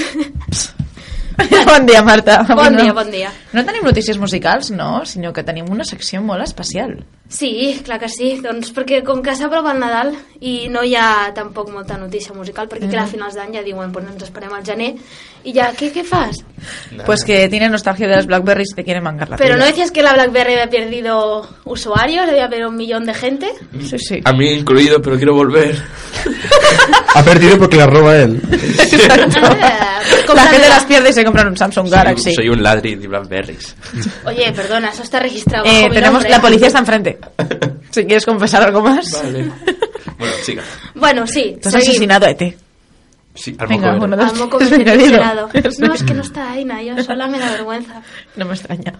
bon dia, Marta. Bon dia, bon dia. No tenim notícies musicals, no, sinó que tenim una secció molt especial. Sí, clar que sí, doncs perquè com que s'aprova el Nadal i no hi ha tampoc molta notícia musical, perquè clar, a finals d'any ja diuen, pues ens esperem al gener, i ja, ¿qué, qué fas? Pues que tiene nostalgia de las Blackberries y te quiere mangar la Pero no tuya. decías que la BlackBerry había perdido usuarios, había perdido un millón de gente. Sí, sí. A mí incluido, pero quiero volver. Ha perdido porque la roba él. la gente las pierde y se compran un Samsung Galaxy. Soy un ladri de Blackberries. Oye, perdona, eso está registrado. Eh, bajo tenemos, nombre. la policía está enfrente. Si quieres confesar algo más. Vale. Bueno, siga. Bueno, sí, Tú has asesinado a ET. Sí, al Venga, moco uno, dos, Al moco. No, es que no está Aina, yo sola me da vergüenza. No m'estranya.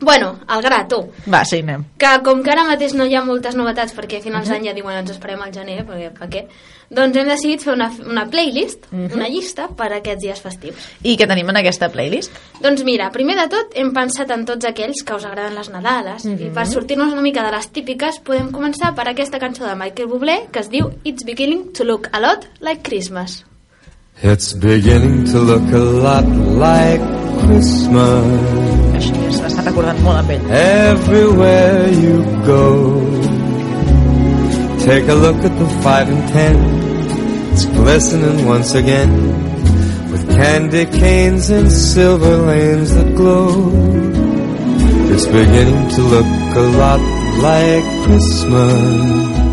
Bueno, al gra, tu. Va, sí, anem. Que com que ara mateix no hi ha moltes novetats perquè a finals d'any ja diuen ens esperem al gener, perquè per què? Doncs hem decidit fer una, una playlist, una llista per a aquests dies festius. I què tenim en aquesta playlist? Doncs mira, primer de tot hem pensat en tots aquells que us agraden les Nadales i per sortir-nos una mica de les típiques podem començar per aquesta cançó de Michael Bublé que es diu It's Beginning to Look a Lot Like Christmas. It's beginning to look a lot like Christmas Molt amb ell. everywhere you go. Take a look at the five and ten. It's glistening once again with candy canes and silver lanes that glow. It's beginning to look a lot like Christmas.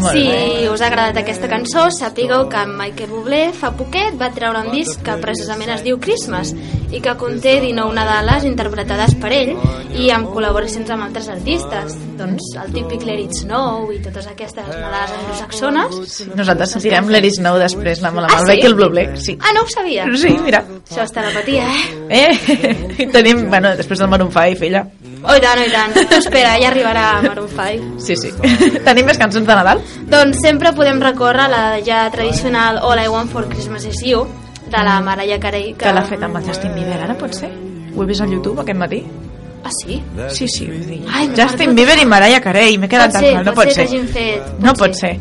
Molt si bé. us ha agradat aquesta cançó, sapigueu que en Michael Bublé fa poquet va treure un disc que precisament es diu Christmas i que conté 19 Nadales interpretades per ell i amb col·laboracions amb altres artistes. Doncs el típic Let It Snow i totes aquestes Nadales anglosaxones. Nosaltres sentirem Let It Snow després, la, la, Ah, sí? Michael Bublé. Sí. Ah, no ho sabia? Sí, mira. Això és telepatia, eh? Eh, tenim, bueno, després del Maroon 5, ella. Oh, i tant, oh, i tant. Tu espera, ja arribarà Maroon 5. Sí, sí. tenim més cançons de Nadal? Doncs sempre podem recórrer a la ja tradicional All I Want for Christmas is You, de la Mariah Carey. Que l'ha fet amb el Justin Bieber, ara pot ser? Ho he vist al YouTube aquest matí? Ah, sí? Sí, sí, vull dir. Ai, Justin. Bieber i Mariah Carey, m'he quedat Pot tan ser, mal, no pot pot ser ser. que fet, No pot pot ser.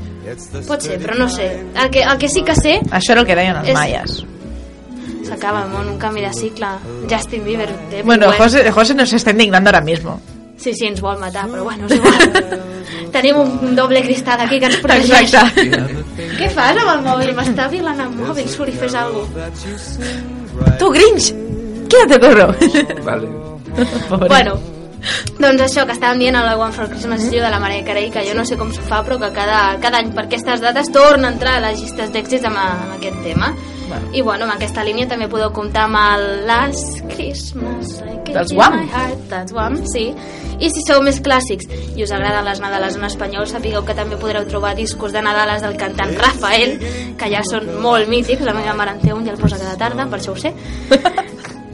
Pot ser, però no sé. El que, el que sí que sé... Això era el que deien els És- maies. S'acaba el món, un canvi de cicle. Justin Bieber... té Bueno, buen- José, José nos está indignando ahora mismo. Sí, sí, ens vol matar, però bueno, és igual. Tenim un doble cristal aquí que ens protegeix. Exacte. Què fas amb el mòbil? M'està violant el mòbil, surt i fes alguna cosa. Tu, Grinch, quédate, corro. Vale. Bueno, doncs això que estàvem dient a la One for Christmas is You de la Mariah Carey, que jo no sé com s'ho fa, però que cada, cada any per aquestes dates torna a entrar a les llistes d'èxits amb, amb aquest tema. I bueno, amb aquesta línia també podeu comptar amb el Last Christmas Dels Wham. heart, dels Wham, sí. I si sou més clàssics i us agraden les Nadales en espanyol, sapigueu que també podreu trobar discos de Nadales del cantant Rafael, que ja són molt mítics, la meva mare en té un i el posa cada tarda, per això ho sé.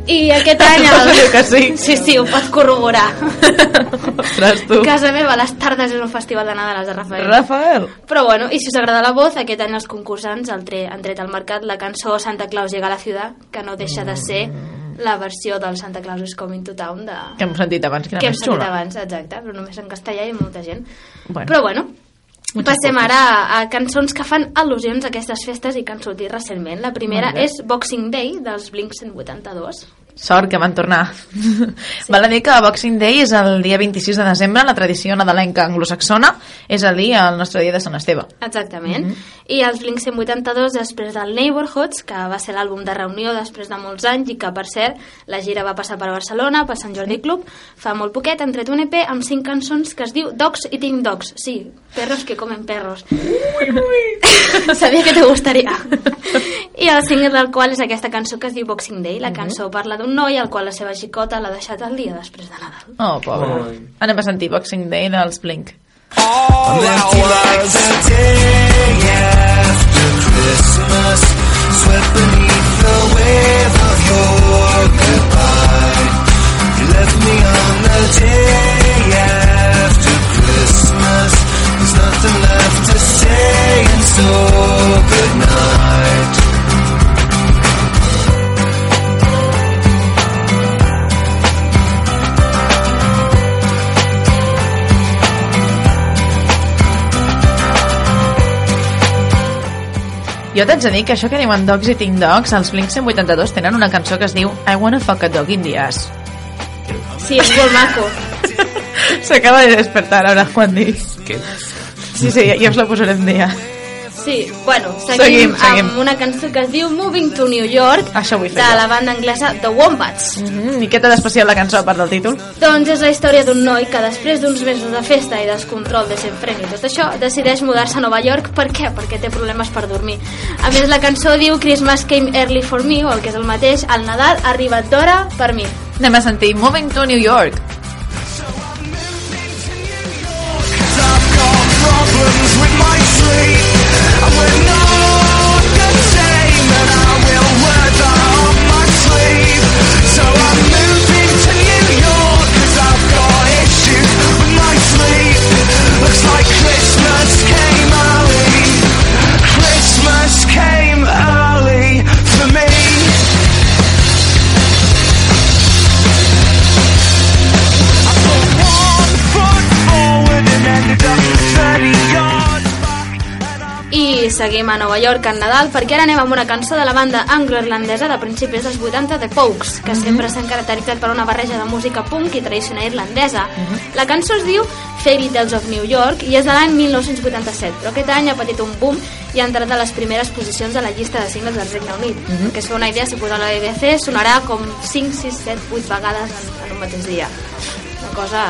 I aquest any... El... Que sí. Sí, sí, ho pot corroborar. Ostres, tu. Casa meva, a les tardes és un festival de Nadales de Rafael. Rafael. Però bueno, i si us agrada la voz, aquest any els concursants el tre han tret al mercat la cançó Santa Claus llega a la ciutat, que no deixa de ser la versió del Santa Claus is coming to town de... Que hem sentit abans, que era que hem més sentit xula. abans, exacte, però només en castellà i molta gent. Bueno. Però bueno, passem ara a, cançons que fan al·lusions a aquestes festes i que han sortit recentment. La primera és Boxing Day, dels Blink 182. Sort que van tornar. Sí. Val a dir que Boxing Day és el dia 26 de desembre, la tradició nadalenca anglosaxona, és el dia, el nostre dia de Sant Esteve. Exactament. I els Blink 182 després del Neighborhoods, que va ser l'àlbum de reunió després de molts anys i que, per cert, la gira va passar per Barcelona, per Sant Jordi Club, fa molt poquet, han tret un EP amb cinc cançons que es diu Dogs Eating Dogs. Sí, perros que comen perros. Sabia que te gustaria. I el single del qual és aquesta cançó que es diu Boxing Day. La cançó parla d'un noi al qual la seva xicota l'ha deixat el dia després de Nadal. Oh, pobre. Anem a sentir Boxing Day dels Blink. All like the day after Christmas, swept beneath the wave of your goodbye. You left me on the day after Christmas. There's nothing left to say, and so good Jo t'haig de dir que això que diuen Dogs Eating Dogs, els Blink 182 tenen una cançó que es diu I Wanna Fuck a Dog in the Ass. Sí, és molt maco. S'acaba de despertar ara, Juan Di. Què? Sí, sí, ja us la posarem dia. Sí, bueno, seguim, Seguim, seguim. amb una cançó que es diu Moving to New York Això vull fer de jo. la banda anglesa The Wombats. Mm -hmm. I què té d'especial la cançó, a part del títol? Doncs és la història d'un noi que després d'uns mesos de festa i descontrol de desenfreni i tot això, decideix mudar-se a Nova York. Per què? Perquè té problemes per dormir. A més, la cançó diu Christmas came early for me, o el que és el mateix, el Nadal ha arribat d'hora per mi. Anem a sentir Moving to New York. problems with my sleep. I'm with no seguim a Nova York en Nadal perquè ara anem amb una cançó de la banda anglo-irlandesa de principis dels 80 The Pogues, que sempre s'han caracteritzat per una barreja de música punk i tradicional irlandesa. La cançó es diu Fairy Tales of New York i és de l'any 1987, però aquest any ha patit un boom i ha entrat a les primeres posicions a la llista de singles del Regne Unit. Mhm. Que es fa una idea, si posa la BBC, sonarà com 5, 6, 7, 8 vegades en, en un mateix dia. Una cosa...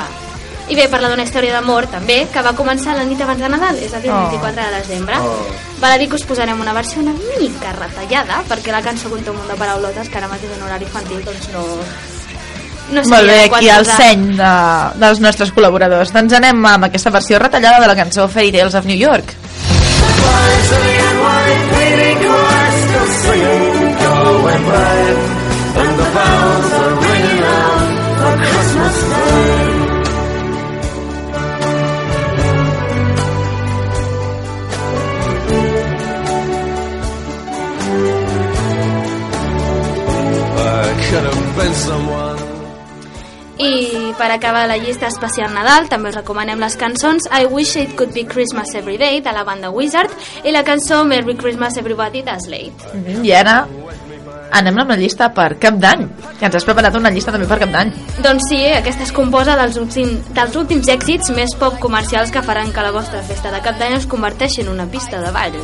I bé, parla d'una història d'amor, també, que va començar la nit abans de Nadal, és a dir, el Oh. 24 de desembre. Oh. Val a dir que us posarem una versió una mica retallada, perquè la cançó conté un munt de paraulotes que ara mateix en horari infantil doncs no... No Molt seria bé, aquí el posar. seny de, dels nostres col·laboradors. Doncs anem amb aquesta versió retallada de la cançó Fairy Tales of New York. I I per acabar la llista especial Nadal també us recomanem les cançons I Wish It Could Be Christmas Every Day de la banda Wizard i la cançó Merry Christmas Everybody de Slade. Mhm, I ara anem amb la llista per Cap d'Any, que ens has preparat una llista també per Cap d'Any. Doncs sí, aquesta es composa dels, últim, dels últims èxits més pop comercials que faran que la vostra festa de Cap d'Any es converteixi en una pista de ball.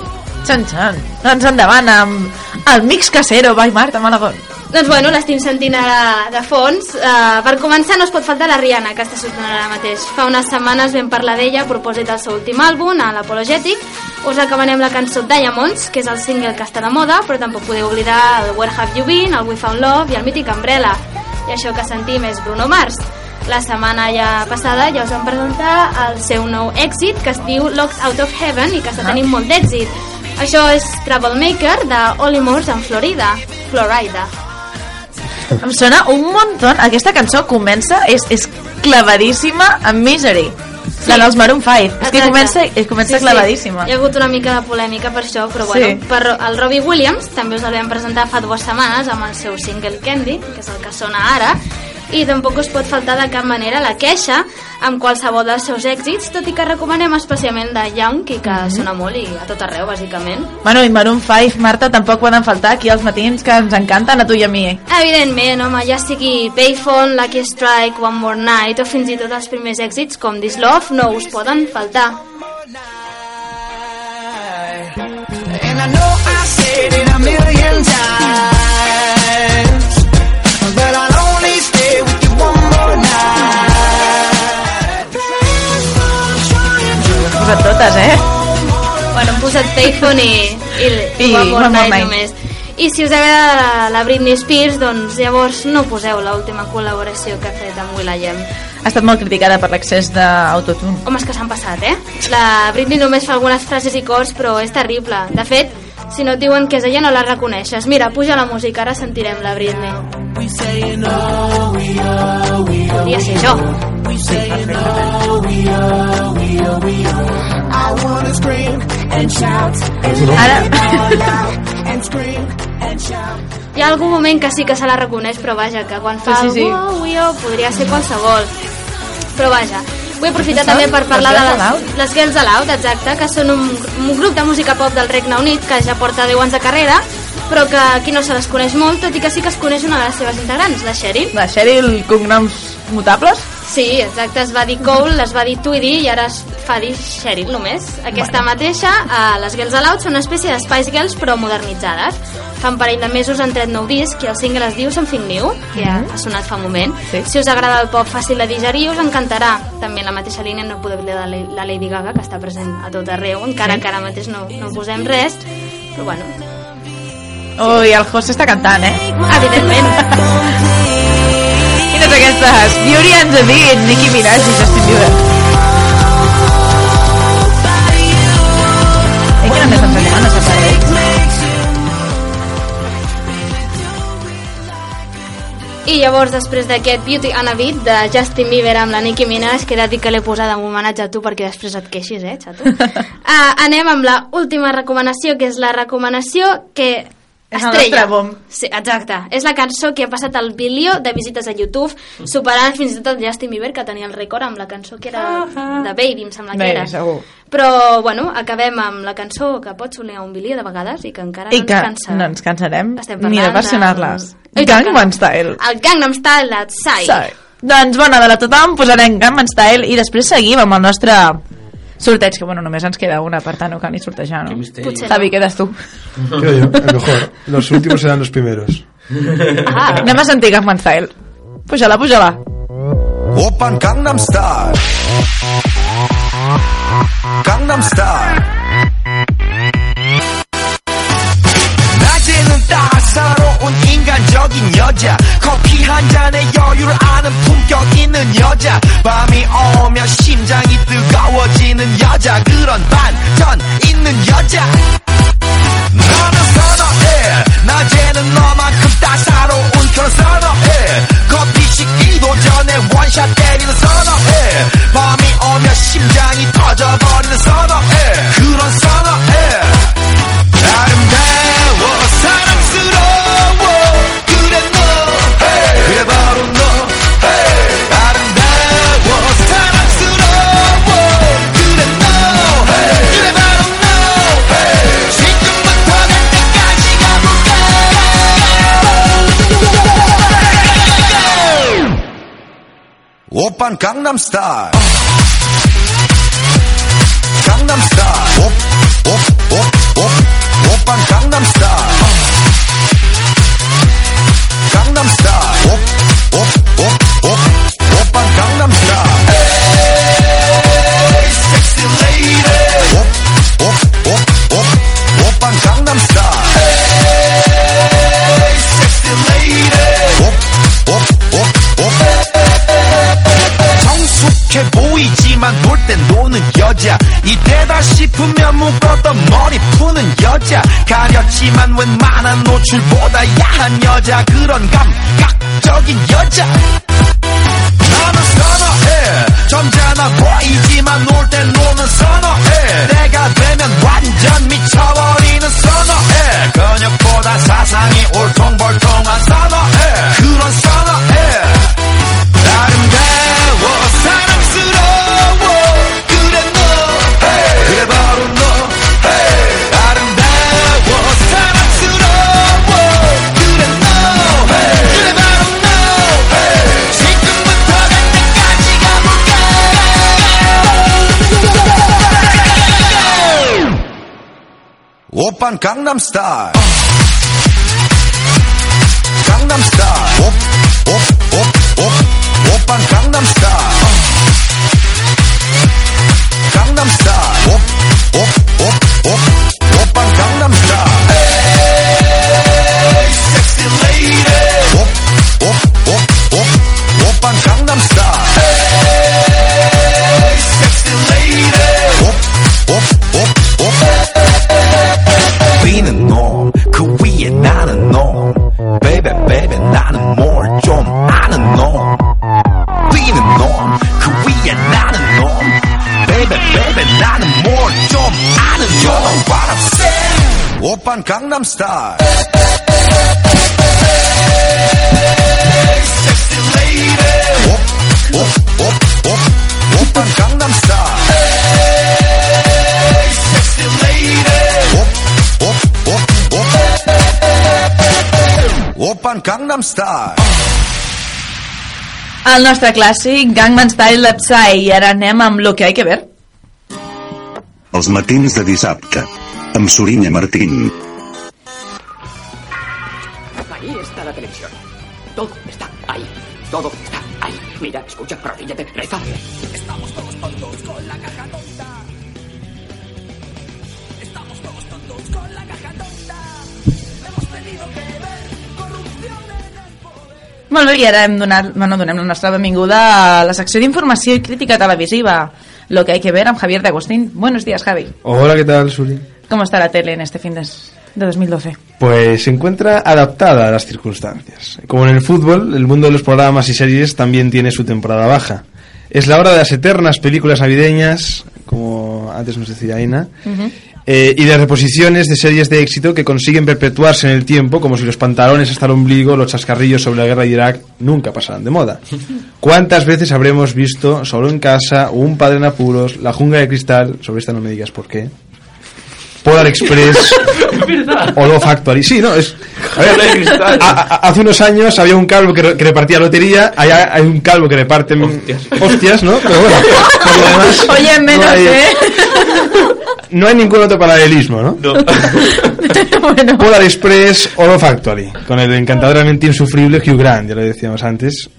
Xan, xan. Doncs endavant amb el mix casero by Marta Malagón. Doncs bueno, l'estim sentint ara de fons. Uh, per començar no es pot faltar la Rihanna, que està sortint ara mateix. Fa unes setmanes vam parlar d'ella a propòsit del seu últim àlbum, a l'Apologetic. Us acabarem la cançó Diamonds, que és el single que està de moda, però tampoc podeu oblidar el Where Have You Been, el We Found Love i el mític Umbrella. I això que sentim és Bruno Mars. La setmana ja passada ja us vam presentar el seu nou èxit, que es diu Locked Out of Heaven i que està tenint molt d'èxit. Això és Troublemaker de Olimors en Florida. Florida. Em sona un muntó. Aquesta cançó comença, és, és clavadíssima amb Misery. Sí. La dels Maroon 5. És que Exacte. comença, és, comença Sí, clavadíssima. Sí. Hi ha hagut una mica de polèmica per això, però bueno, Sí. per el Robbie Williams també us el vam presentar fa dues setmanes amb el seu single Candy, que és el que sona ara, i tampoc us pot faltar de cap manera la queixa amb qualsevol dels seus èxits, tot i que recomanem especialment de Young, i que Mhm. sona molt i a tot arreu, bàsicament. Bueno, i Maroon 5, Marta, tampoc poden faltar aquí els matins que ens encanten a tu i a mi. Evidentment, home, ja sigui Payphone, Lucky Strike, One More Night o fins i tot els primers èxits com This Love no us poden faltar. And I know I said it a million times, posat totes, eh? Bueno, hem posat Payphone i, i, I One More Night només. I si us agrada la, la Britney Spears, doncs llavors no poseu l'última col·laboració que ha fet amb Will.i.am. Ha estat molt criticada per l'excés d'autotune. Home, és que s'han passat, eh? La Britney només fa algunes frases i cors, però és terrible. De fet, si no et diuen que és ella no la reconeixes. Mira, puja la música, ara sentirem la Britney. Podria ser jo. I wanna scream and shout and Ara- and scream and shout. Hi ha algun moment que sí que se la reconeix, però vaja, que quan fa Sí, sí, sí. el wow, podria ser qualsevol. Però vaja, vull aprofitar també per parlar de les les, Girls Aloud, exacte, que són un, un grup de música pop del Regne Unit que ja porta 10 anys de carrera, però que aquí no se les coneix molt, tot i que sí que es coneix una de les seves integrants, la Sheryl. La Sheryl, cognoms mutables? Sí, exacte, es va dir Cole, es va dir Tweedy i ara es fa dir Sheryl només. Aquesta mateixa, eh, les Girls Aloud són una espècie de Spice Girls però modernitzades. Fa un parell de mesos han tret nou disc i el single es diu Something New, que ha, ha sonat fa un moment. Sí. Si us agrada el pop fàcil de digerir, us encantarà. També en la mateixa línia no podeu oblidar la, la Lady Gaga, que està present a tot arreu, encara Sí. que ara mateix no, no posem res. Però bueno, Ui, el José està cantant, eh? evidentment. Quines aquestes? Beauty and the Beat, Nicki Minaj i Justin Bieber. I que només ens anem a separar. I llavors, després d'aquest Beauty and a Beat de Justin Bieber amb la Nicki Minaj, que he de dir que l'he posada en homenatge a tu perquè després et queixis, eh, xato? uh, anem amb la última recomanació, que és la recomanació que És el estrella. nostre bom. Sí, exacte. És la cançó que ha passat el bilió de visites a YouTube, superant fins i tot el Justin Bieber, que tenia el rècord amb la cançó que era de Baby, em sembla que era. segur. Però, bueno, acabem amb la cançó que pot sonar un bilió de vegades i que encara I no que ens cansa. no ens cansarem ni de versionar-les. Gangnam. Style. El Gangnam Style de Psy. Sí. Doncs bona de la tothom, posarem Gangnam Style i després seguim amb el nostre sorteig, que bueno, només ens queda una, per tant no cal ni sortejar, no? Potser Xavi, quedes tu. Creo yo, el mejor. Los últimos serán los primeros. Ah, anem a sentir Gangnam Style. Puja-la, puja-la. Open Gangnam Style. Gangnam Style. 따사로운 인간적인 여자. 커피 한 잔에 여유를 아는 품격 있는 여자. 밤이 오면 심장이 뜨거워지는 여자. 그런 반전 있는 여자. 나는 선어해. 낮에는 너만큼 따사로운 그런 선어해. 커피 식기도 전에 원샷 때리는 선어해. 밤이 오면 심장이 터져버리는 선어해. 그런 선어해 오빤 강남 스타일 강남 스타일 오오 싶으면 묶었던 머리 푸는 여자. 가렸지만 웬만한 노출보다 야한 여자. 그런 감각적인 여자. 나는 선어해. 점잖아 보이지만 놀땐 노는 선어해. 내가 되면 완전 미쳐버리는 선어해. 근육보다 사상이 올통벌통한 선어해 오빤 강남스타일 강남스타일 옵옵옵옵 오빤 강남스타일 강남스타일 나는 뭘 좀 아는 놈 You know what I'm saying 오빤 강남스타일 섹시 레이디 옵옵옵옵 오빤 강남스타일 섹시 레이디 오빤 강남스타일 El nostre clàssic, Gangnam Style Psy, i ara anem amb lo que hay que ver. Els matins de dissabte. Amb Sorina Martín. Ahí está la televisión. Todo está ahí. Todo está ahí. Mira, escucha, arrodíllate, reza. Estamos todos tontos con la caja tonta. Estamos todos tontos con la caja tonta. Hemos tenido que ver corrupción en el Molt bé, i ara hem donat, bueno, donem la nostra benvinguda a la secció d'informació i crítica televisiva, lo que hay que ver amb Javier de Agustín. Buenos días, Javi. Hola, ¿qué tal, Suri? ¿Cómo está la tele en este fin de, de 2012? Pues se encuentra adaptada a las circunstancias. Como en el fútbol, el mundo de los programas y series también tiene su temporada baja. Es la hora de las eternas películas navideñas, como antes nos decía Aina, eh, y de reposiciones de series de éxito que consiguen perpetuarse en el tiempo como si los pantalones hasta el ombligo, los chascarrillos sobre la guerra de Irak nunca pasaran de moda. ¿Cuántas veces habremos visto Solo en casa, Un padre en apuros, La jungla de cristal, sobre esta no me digas por qué, Polar Express o Love Factory? Sí, no, es... a ver, a- a- hace unos años había un calvo que, re- que repartía lotería, allá hay un calvo que reparte hostias, ¿no? Pero bueno, por lo demás... Oye, menos, no hay- ¿eh? No hay ningún otro paralelismo, ¿no? Polar Express o Love Factory, con el encantadoramente insufrible Hugh Grant, ya lo decíamos antes.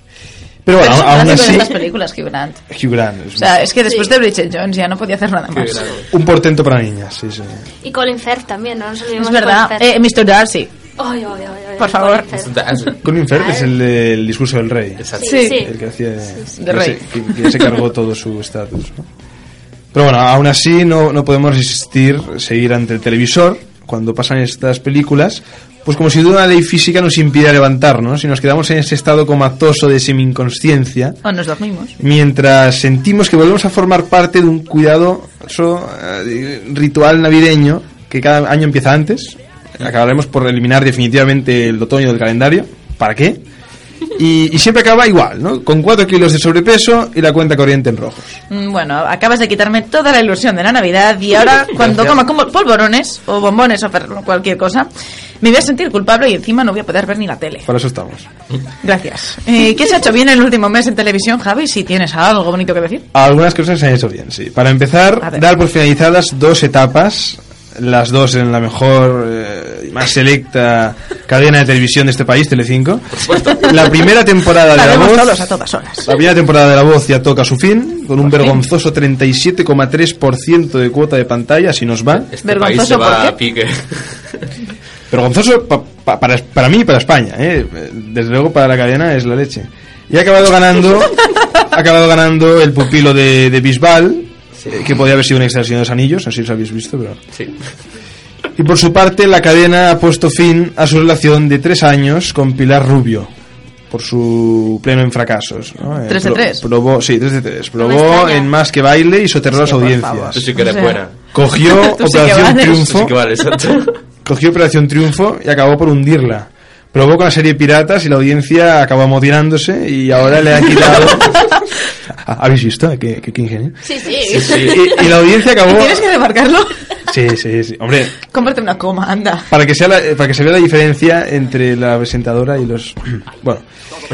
Pero bueno, Pero aún así, estas películas, Hugh Grant. Hugh Grant es O sea, es que después de Bridget Jones ya no podía hacer nada más. un portento para niñas, sí, sí. Y Colin Firth también, no nos olvidemos Es verdad. Eh, Mr. Darcy. Ay, ay, ay, ay, Por favor. Colin Firth. Es el del discurso del rey. Sí, sí. El que hacía sí. De rey. que, que se cargó todo su estatus. ¿no? Pero bueno, aún así no, no podemos resistir seguir ante el televisor cuando pasan estas películas, pues como si de una ley física nos impidiera levantarnos y nos quedamos en ese estado comatoso de semi-inconsciencia O nos dormimos. mientras sentimos que volvemos a formar parte de un cuidadoso eh, ritual navideño que cada año empieza antes. Acabaremos por eliminar definitivamente el otoño del calendario. ¿Para qué? Y, y siempre acaba igual, ¿no? Con 4 kilos de sobrepeso y la cuenta corriente en rojos. Mm, Bueno, acabas de quitarme toda la ilusión de la Navidad y ahora cuando coma como polvorones o bombones o cualquier cosa, me voy a sentir culpable y encima no voy a poder ver ni la tele. Para eso estamos. Gracias. Eh, ¿Qué se ha hecho bien el último mes en televisión, Javi? Si tienes algo bonito que decir. Algunas cosas se han hecho bien, sí. Para empezar, dar por finalizadas dos etapas, las dos en la mejor eh, más selecta cadena de televisión de este país, Telecinco. La primera temporada de La Voz... solos a todas horas. La primera temporada de La Voz ya toca su fin, con un vergonzoso 37,3% de cuota de pantalla, así nos va. Este país se va a pique. Vergonzoso pa- pa- para, para mí y para España, ¿eh? desde luego para la cadena es la leche. Y ha acabado ganando, ha acabado ganando el pupilo de, de Bisbal, eh, que podría haber sido un extra del Señor de los Anillos, no sé si lo habéis visto, pero... Sí. Y por su parte, la cadena ha puesto fin a su relación de tres años con Pilar Rubio, por su pleno en fracasos. ¿no? Eh, ¿Tres de pro- tres? Probó, sí, tres de tres. No me Probó extraña. en Más que Baile y soterró las audiencias. Tú sí que eres buena. Cogió sí Operación vales. Triunfo. Tú sí que exacto. Cogió Operación Triunfo y acabó por hundirla. Probó con la serie Piratas y la audiencia acabó amotinándose y ahora le han quitado... ¿Habéis visto? ¿Qué, qué, qué ingenio? Sí, sí. Y, y la audiencia acabó... ¿Tienes que remarcarlo? Sí, sí, sí. Hombre, Cómprate una coma, anda. para que, sea la- para que se vea la diferencia entre la presentadora y los... Bueno.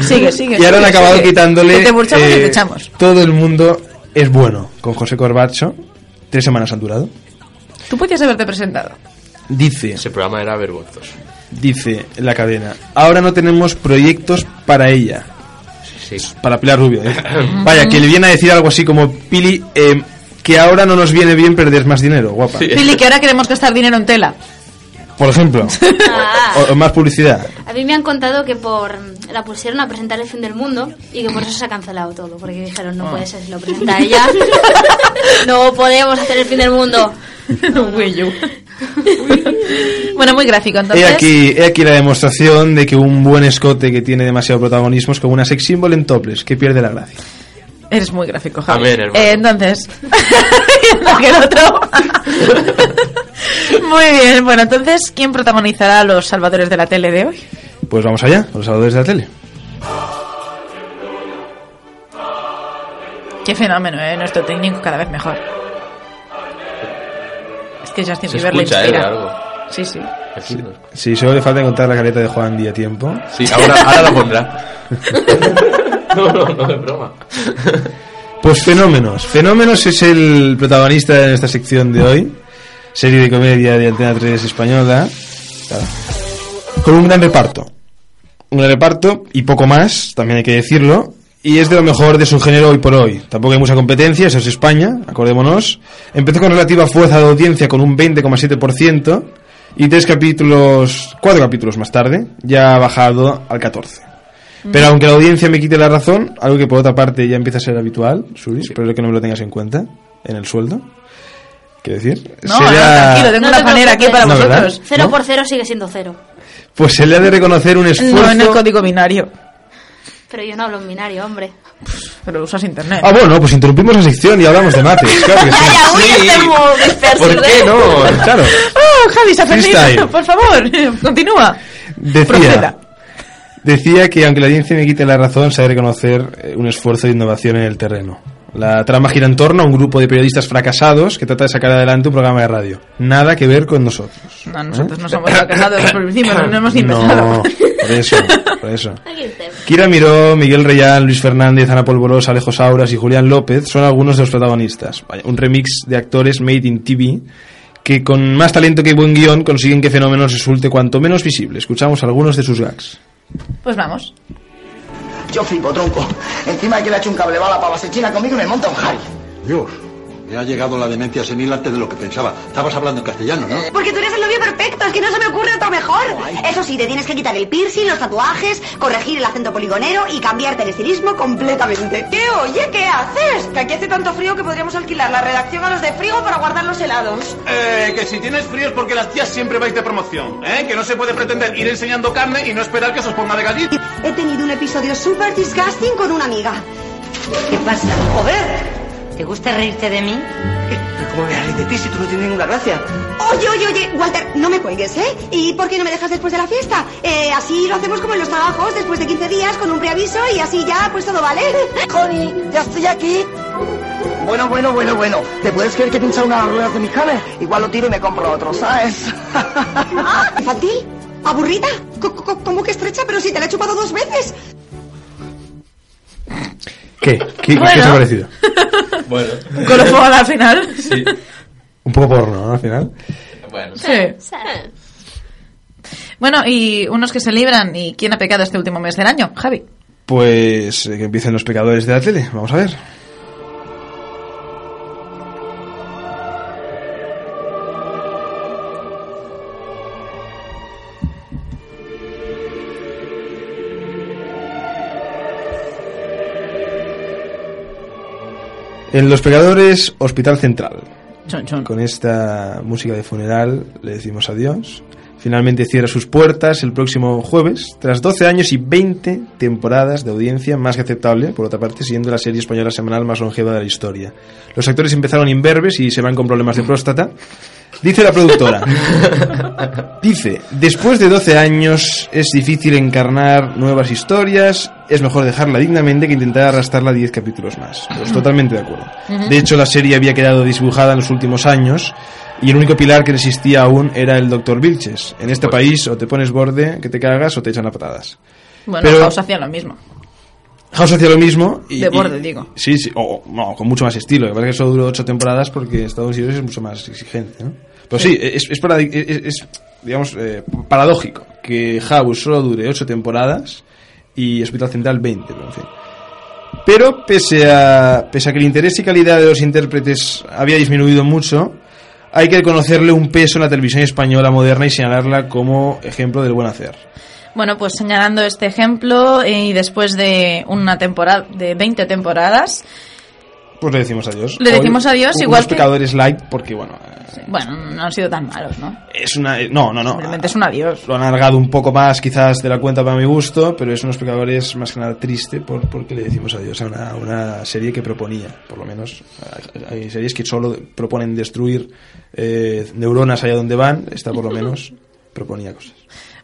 Sigue, sigue. Y ahora han sigue, acabado sigue. quitándole... Que te burchamos y eh, te echamos. Todo el mundo es bueno con José Corbacho. Tres semanas han durado. Tú podías haberte presentado. Dice... Ese programa era vergonzoso. Dice la cadena, ahora no tenemos proyectos para ella. Sí. Para Pilar Rubio. ¿eh? Vaya, que le viene a decir algo así como, Pili, eh, que ahora no nos viene bien perder más dinero, guapa. Pili, que ahora queremos gastar dinero en tela. Por ejemplo. Ah. o, o más publicidad. A mí me han contado que por la pusieron a presentar el fin del mundo y que por eso se ha cancelado todo, porque dijeron no Ah. puede ser si lo presenta ella, no podemos hacer el fin del mundo. Bueno, muy gráfico, He entonces. aquí, he aquí la demostración de que un buen escote que tiene demasiado protagonismo es como una sex symbol en toples, que pierde la gracia. Eres muy gráfico, Javi. Amén, hermano. Eh, entonces. No, que el otro. muy bien, bueno, entonces, ¿quién protagonizará a los salvadores de la tele de hoy? Pues vamos allá, los salvadores de la tele. Qué fenómeno, ¿eh? Nuestro técnico cada vez mejor. Es que Justin Se Bieber le ¿eh? inspira. de algo. Sí, sí. Sí, solo le falta encontrar la careta de Juan Díaz a tiempo. Sí, ahora, ahora la pondrá. no, no, no es broma. Pues Fenómenos. Fenómenos es el protagonista de esta sección de hoy. Serie de comedia de Antena 3 española. Con un gran reparto. Un gran reparto y poco más, también hay que decirlo. Y es de lo mejor de su género hoy por hoy. Tampoco hay mucha competencia, eso es España, acordémonos. Empezó con relativa fuerza de audiencia con un 20,7%. Y tres capítulos, cuatro capítulos más tarde, ya ha bajado al 14%. Pero aunque la audiencia me quite la razón, algo que por otra parte ya empieza a ser habitual, Suri, espero que no me lo tengas en cuenta en el sueldo. ¿Qué decir? No, Se no, tranquilo, tengo No una te panera aquí para No, ¿verdad? vosotros. Cero ¿No? por cero sigue siendo cero. Pues se le ha de reconocer un esfuerzo. No en el código binario. Pero yo no hablo en binario, hombre. Pero usas internet. Ah, bueno, pues interrumpimos la sección y hablamos de mates. Claro que sí. ¿Por qué no? Claro. Oh, Javi, se ha perdido. Por favor, continúa. Decía, Proceda. Decía que aunque la audiencia me quite la razón, sabe reconocer eh, un esfuerzo de innovación en el terreno. La trama gira en torno a un grupo de periodistas fracasados que trata de sacar adelante un programa de radio. Nada que ver con nosotros. No, nosotros no somos fracasados el principio, no hemos ni No, por eso, por eso. Kira Miró, Miguel Reyán, Luis Fernández, Ana Polvoros, Alejo Sauras y Julián López son algunos de los protagonistas. Vaya, un remix de actores made in TV que con más talento que buen guion consiguen que Fenómenos resulte cuanto menos visible. Escuchamos algunos de sus gags. Pues vamos. Yo flipo, tronco. Encima de que le ha hecho un cable bala para china conmigo y me monta un Harry. Dios, me ha llegado la demencia senil antes de lo que pensaba. Estabas hablando en castellano, ¿no? Porque tú eres el novio perfecto, es que no se me ocurre otro mejor. Eso sí, te tienes que quitar el piercing, los tatuajes, corregir el acento poligonero y cambiarte el estilismo completamente. ¿Qué oye? ¿Qué haces? Que aquí hace tanto frío que podríamos alquilar la redacción a los de frigo para guardar los helados. Eh, que si tienes frío es porque las tías siempre vais de promoción, ¿eh? Que no se puede pretender ir enseñando carne y no esperar que se os ponga de gallito. He tenido un episodio súper disgusting con una amiga. ¿Qué pasa? Joder. ¿Te gusta reírte de mí? ¿Cómo me reír de ti si tú no tienes ninguna gracia? Oye, oye, oye, Walter, no me cuelgues, ¿eh? ¿Y por qué no me dejas después de la fiesta? Eh, así lo hacemos como en los trabajos, después de 15 días, con un preaviso y así ya, pues todo vale. Connie, ya estoy aquí. Bueno, bueno, bueno, bueno. ¿Te puedes creer que he pinchado una de las ruedas de mi hammer? Igual lo tiro y me compro otro, ¿sabes? Ah, ¿Infantil? ¿Aburrida? ¿Cómo que estrecha? Pero si te la he chupado dos veces. ¿Qué? ¿Qué, qué Bueno. os ha parecido? Bueno. Un colofón al final. Sí. Un poco porno, ¿no? Al final. Bueno. Sí. Bueno, y unos que se libran. ¿Y quién ha pecado este último mes del año? Javi. Pues eh, que empiecen los pecadores de la tele. Vamos a ver. En Los Pecadores, Hospital Central. Chon, chon. Con esta música de funeral le decimos adiós. Finalmente cierra sus puertas el próximo jueves, tras 12 años y 20 temporadas de audiencia, más que aceptable, por otra parte, siendo la serie española semanal más longeva de la historia. Los actores empezaron imberbes y se van con problemas de próstata. Dice la productora. Dice, después de 12 años es difícil encarnar nuevas historias, es mejor dejarla dignamente que intentar arrastrarla 10 capítulos más. Pues totalmente de acuerdo. De hecho, la serie había quedado dibujada en los últimos años y el único pilar que resistía aún era el Dr. Vilches. En este país o te pones borde que te cagas o te echan a patadas. Bueno, Pero- House hacía lo mismo. House hacía lo mismo. Y, De y- borde, digo. Sí, sí, o no, con mucho más estilo. Lo que pasa es que solo duró ocho temporadas porque Estados Unidos es mucho más exigente, ¿no? Pero sí, es, es, paradi- es- digamos, eh, paradójico que House solo dure ocho temporadas y Hospital Central 20, pero en fin. Pero pese a, pese a que el interés y calidad de los intérpretes había disminuido mucho, hay que reconocerle un peso en la televisión española moderna y señalarla como ejemplo del buen hacer. Bueno, pues señalando este ejemplo y después de una temporada, de 20 temporadas, Pues le decimos adiós. Le decimos adiós, unos igual que- pecadores light, porque bueno, eh, bueno, no han sido tan malos, ¿no? es una. eh, No, no, no. Simplemente es un adiós. Lo han alargado un poco más, quizás de la cuenta para mi gusto, pero es unos pecadores más que nada triste por, porque le decimos adiós a una, una serie que proponía, por lo menos. Hay, hay series que solo proponen destruir eh, neuronas allá donde van, esta por lo menos proponía cosas.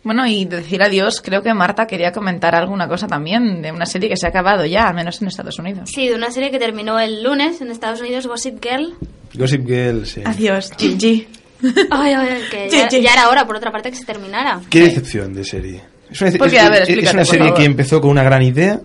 Bueno, y de decir adiós, creo que Marta quería comentar alguna cosa también de una serie que se ha acabado ya, al menos en Estados Unidos. Sí, de una serie que terminó el lunes en Estados Unidos, Gossip Girl. Gossip Girl, sí. Adiós, Gigi. Ay, ay, que ya, ya era hora, por otra parte, que se terminara. Qué decepción de serie. Es una, serie que empezó con una gran idea.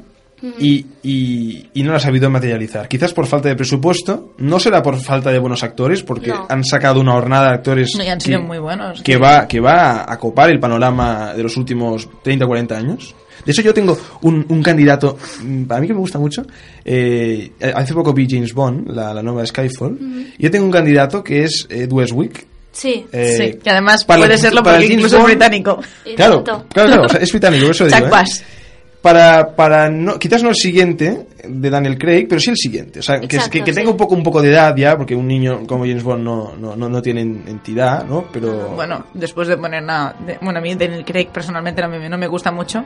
Y, y- y no la ha sabido materializar. Quizás por falta de presupuesto, no será por falta de buenos actores, porque No. han sacado una hornada de actores No, y han que, sido muy buenos. que va, que va a copar el panorama de los últimos 30 o 40 años. De hecho, yo tengo un, un candidato, mm, para mí que me gusta mucho. eh, hace poco vi James Bond, la, la nueva Skyfall. Ujú. y Yo tengo un candidato que es Ed Westwick. Sí. Eh, sí, que además para puede serlo para porque incluso es británico. Claro, claro, claro, o sea, es británico, eso digo. ¿eh? Para, para no, quizás no el siguiente de Daniel Craig, pero sí el siguiente. O sea, que, Exacto, que, que sí. tenga un poco, un poco de edad ya, porque un niño como James Bond no, no, no, no tiene entidad, ¿no? Pero Bueno, después de poner nada... de- bueno, a mí Daniel Craig personalmente no me, no me gusta mucho.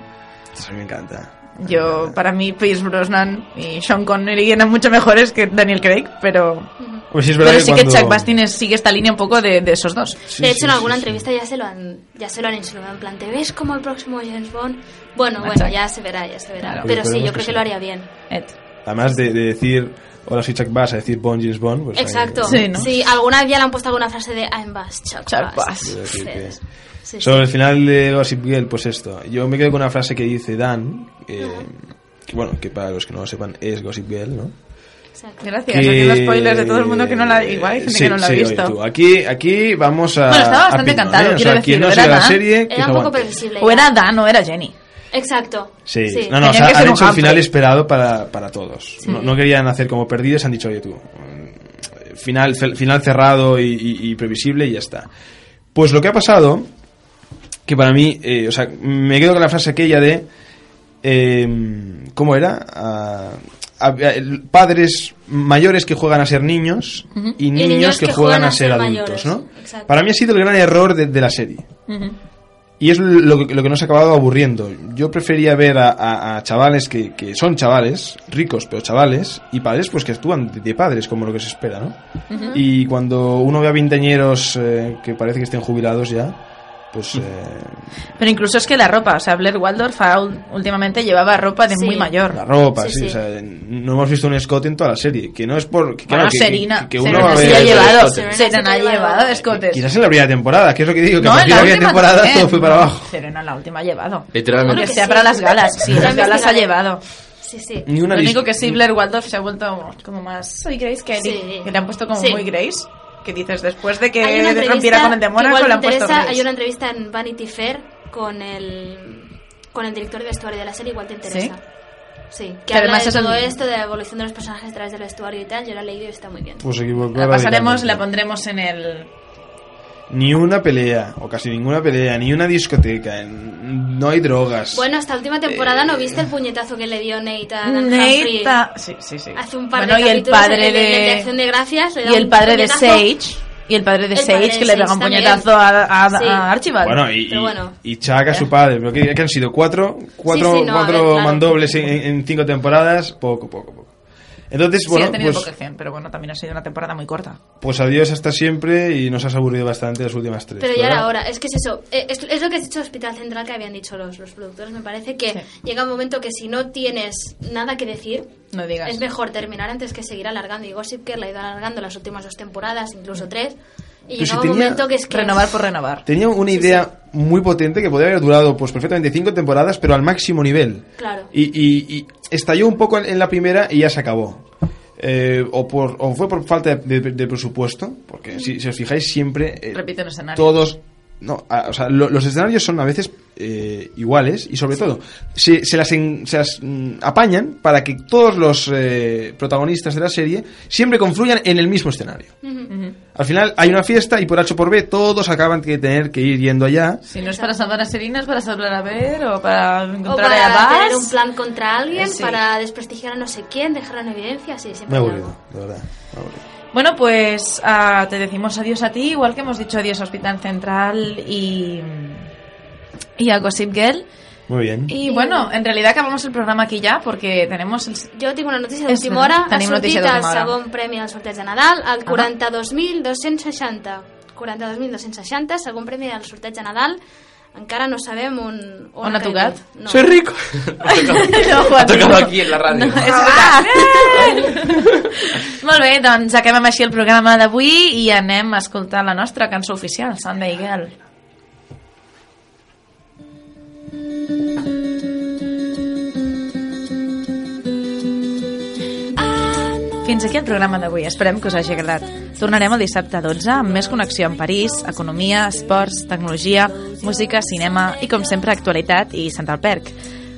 Mí me encanta. Yo, para mí, Pierce Brosnan y Sean Connery eran mucho mejores que Daniel Craig, pero... Pues sí es verdad pero que sí que cuando- Chuck Bass tiene- sigue esta línea un poco de, de esos dos. de hecho, en alguna entrevista ya se lo han ya se lo han insinuado en plan, ¿te ves como el próximo James Bond? Bueno, bueno, ya se verá, ya se verá. Claro. Pero sí, yo creo que que sí. lo haría bien. Además de, de decir, hola soy Chuck Bass, a decir Bond, James Bond. Pues ahí- Exacto. Sí, ¿no? Sí, alguna vez ya le han puesto alguna frase de I'm Bass, Chuck, Chuck Bass. Bass. Que- Sí, sí. Sobre el final de Gossip Girl, pues esto. Yo me quedo con una frase que dice Dan, eh, que bueno, que para los que no lo sepan es Gossip Girl, ¿no? Gracias, haciendo spoilers de todo el mundo que no la... Igual hay gente Sí, que no la ha sí, visto. oye, tú, Aquí, aquí vamos a. Bueno, estaba a bastante pino, cantado, ¿eh? O sea, quien no era la Dan. serie, que Era se un poco aguante. previsible. O era Dan o era Jenny. Exacto. Sí, Sí. no, no, o sea, que han hecho el final esperado para, para todos. Sí. No, no querían hacer como perdidos, han dicho, oye tú, mm, final, final cerrado y, y- y previsible y ya está. Pues lo que ha pasado, que para mí, eh, o sea, me quedo con la frase aquella de, eh, ¿cómo era? Ah, a- a- el- padres mayores que juegan a ser niños y niños, que, juegan, a ser, adultos, mayores. ¿no? Exacto. Para mí ha sido el gran error de- de la serie. Y es lo que, lo que nos ha acabado aburriendo. Yo prefería ver a, a- a chavales que, que son chavales, ricos pero chavales, y padres pues que actúan de, de padres como lo que se espera, ¿no? Y cuando uno ve a vinteañeros eh, que parece que estén jubilados ya, pues... eh, Pero incluso es que la ropa, o sea, Blair Waldorf últimamente llevaba ropa de Sí. muy mayor. la ropa, Sí, sí, sí. o sea, no hemos visto un escote en toda la serie, que no es por... Que, Bueno, claro, que- Serena, que, que uno Serena va a sí ver- ha llevado, Serena Serena ha llevado escotes. Quizás en la primera temporada, que es lo que digo, que No, a partir la de la primera última temporada también. todo fue para abajo. Serena en la última ha llevado. Literalmente. Aunque que sea sí. para las galas, sí, las galas ha llevado. Sí, sí. Ni una Lo único que sí, Blair Waldorf se ha vuelto como más... Soy Grace Kelly. Sí. Que le han puesto como Sí. muy Grace. Que dices, después de que rompiera con el de Mónaco, le han puesto interesa, hay una entrevista en Vanity Fair con el con el director de vestuario de la serie, igual te interesa. Sí, que, Que habla además de es el- todo esto, de la evolución de los personajes a través del vestuario y tal. Yo la he leído y está muy bien. Pues La pasaremos, la pondremos en el... ni una pelea, o casi ninguna pelea, ni una discoteca, no hay drogas. Bueno, esta última temporada Eh, no viste el puñetazo que le dio Nate a Dan Nate Humphrey? a- sí, sí, sí. Hace un par Bueno, de y el padre de- de Acción de Gracias. le da Y el padre de. Sage. Y el padre de El padre Sage de que le pega un puñetazo a, a, Sí. a Archibald. Bueno, y, Pero y- bueno. y Chuck a su padre, pero que, que han sido cuatro, cuatro, Sí, sí, no, a cuatro ver, claro. mandobles en, en cinco temporadas, poco, poco, poco. Entonces, sí, bueno, ha tenido pues, poca pero bueno, también ha sido una temporada muy corta. pues adiós hasta siempre y nos has aburrido bastante las últimas tres. Pero ya era ¿verdad? hora, es que es eso, eh, es, es lo que has dicho Hospital Central que habían dicho los, los productores. Me parece que llega un momento que si no tienes nada que decir, No digas. es mejor terminar antes que seguir alargando. Y Gossip Girl la ha ido alargando las últimas dos temporadas, incluso tres. Y Pero llega si un momento que es que. Renovar por renovar. Tenía una idea muy potente que podría haber durado pues perfectamente cinco temporadas, pero al máximo nivel. Claro. Y, y- y estalló un poco en, la primera y ya se acabó. Eh, o, por, o fue por falta de, de- de presupuesto, porque si, si os fijáis siempre eh, Repite escenario. todos... No, a- o sea, lo- los escenarios son a veces eh, iguales y sobre todo se, se las, en- se las, mm, apañan para que todos los eh, protagonistas de la serie siempre confluyan en el mismo escenario. Al final hay una fiesta y por H o por B todos acaban de tener que ir yendo allá. Si no es para salvar a Serena, es para salvar a Ver o para O encontrar a para Baz. tener un plan contra alguien, Eh, sí. para desprestigiar a no sé quién, dejarlo en evidencia, sí, siempre Me aburrido, de verdad. me aburrido. Bueno, pues ah, te decimos adiós a ti, igual que hemos dicho adiós a Hospital Central y, y a Gossip Girl. Muy bien. Y bueno, en realidad acabamos el programa aquí ya porque tenemos el... Jo tinc una notícia d'última hora. veritat, Ha tenim sortit el segon premi al sorteig de Nadal, el Ah. 42.260. 42.260, segon premi del sorteig de Nadal. Encara no sabem on, on, On ha tocat? No. Soy rico. No, ha tocado no. aquí en la radio. No, és veritat. Molt bé, doncs acabem així el programa d'avui i anem a escoltar la nostra cançó oficial, Sunday Girl. Fins aquí el programa d'avui. Esperem que us hagi agradat. Tornarem el dissabte 12 amb més connexió amb París, economia, esports, tecnologia, música, cinema i, com sempre, actualitat i Central Perk.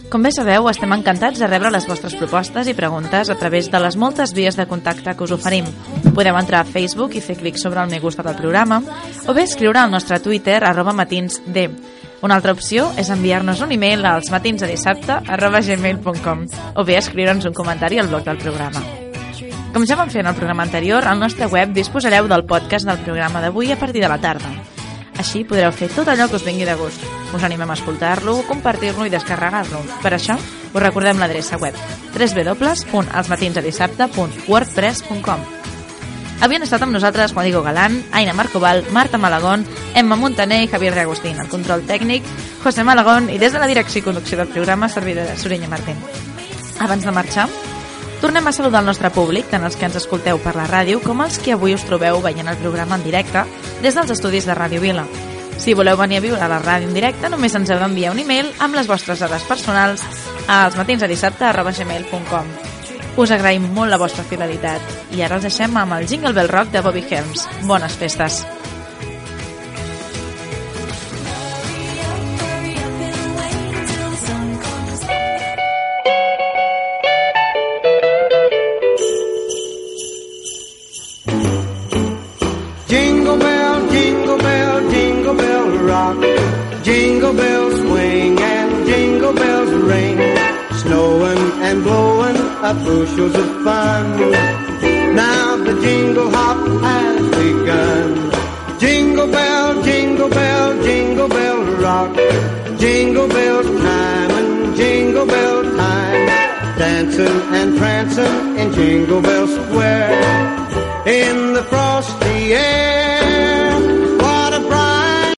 Com bé sabeu, estem encantats de rebre les vostres propostes i preguntes a través de les moltes vies de contacte que us oferim. Podeu entrar a Facebook i fer clic sobre el me gusta del programa o bé escriure al nostre Twitter arroba matinsd. Una altra opció és enviar-nos un e-mail als matinsdedissabte arroba gmail.com o bé escriure'ns un comentari al blog del programa. Com ja vam fer en el programa anterior, al nostre web disposareu del podcast del programa d'avui a partir de la tarda. Així podreu fer tot allò que us vingui de gust. Us animem a escoltar-lo, compartir-lo i descarregar-lo. Per això, us recordem l'adreça web www.alsmatinsdedissabte.wordpress.com Havien estat amb nosaltres Juan Diego Galán, Aina Marcoval, Marta Malagón, Emma Montaner i Javier de Agustín. El control tècnic, José Malagón i des de la direcció i conducció del programa, servidora Sorenya Martín. Abans de marxar, Tornem a saludar el nostre públic, tant els que ens escolteu per la ràdio com els que avui us trobeu veient el programa en directe des dels estudis de Ràdio Vila. Si voleu venir a viure a la ràdio en directe, només ens heu d'enviar un e-mail amb les vostres dades personals als matins de dissabte arroba gmail.com. Us agraïm molt la vostra fidelitat i ara els deixem amb el Jingle Bell Rock de Bobby Helms. Bones festes! Bushels of fun. Now the jingle hop has begun. Jingle bell, jingle bell, jingle bell rock. Jingle bell time and jingle bell time. Dancing and prancing in Jingle Bell Square. In the front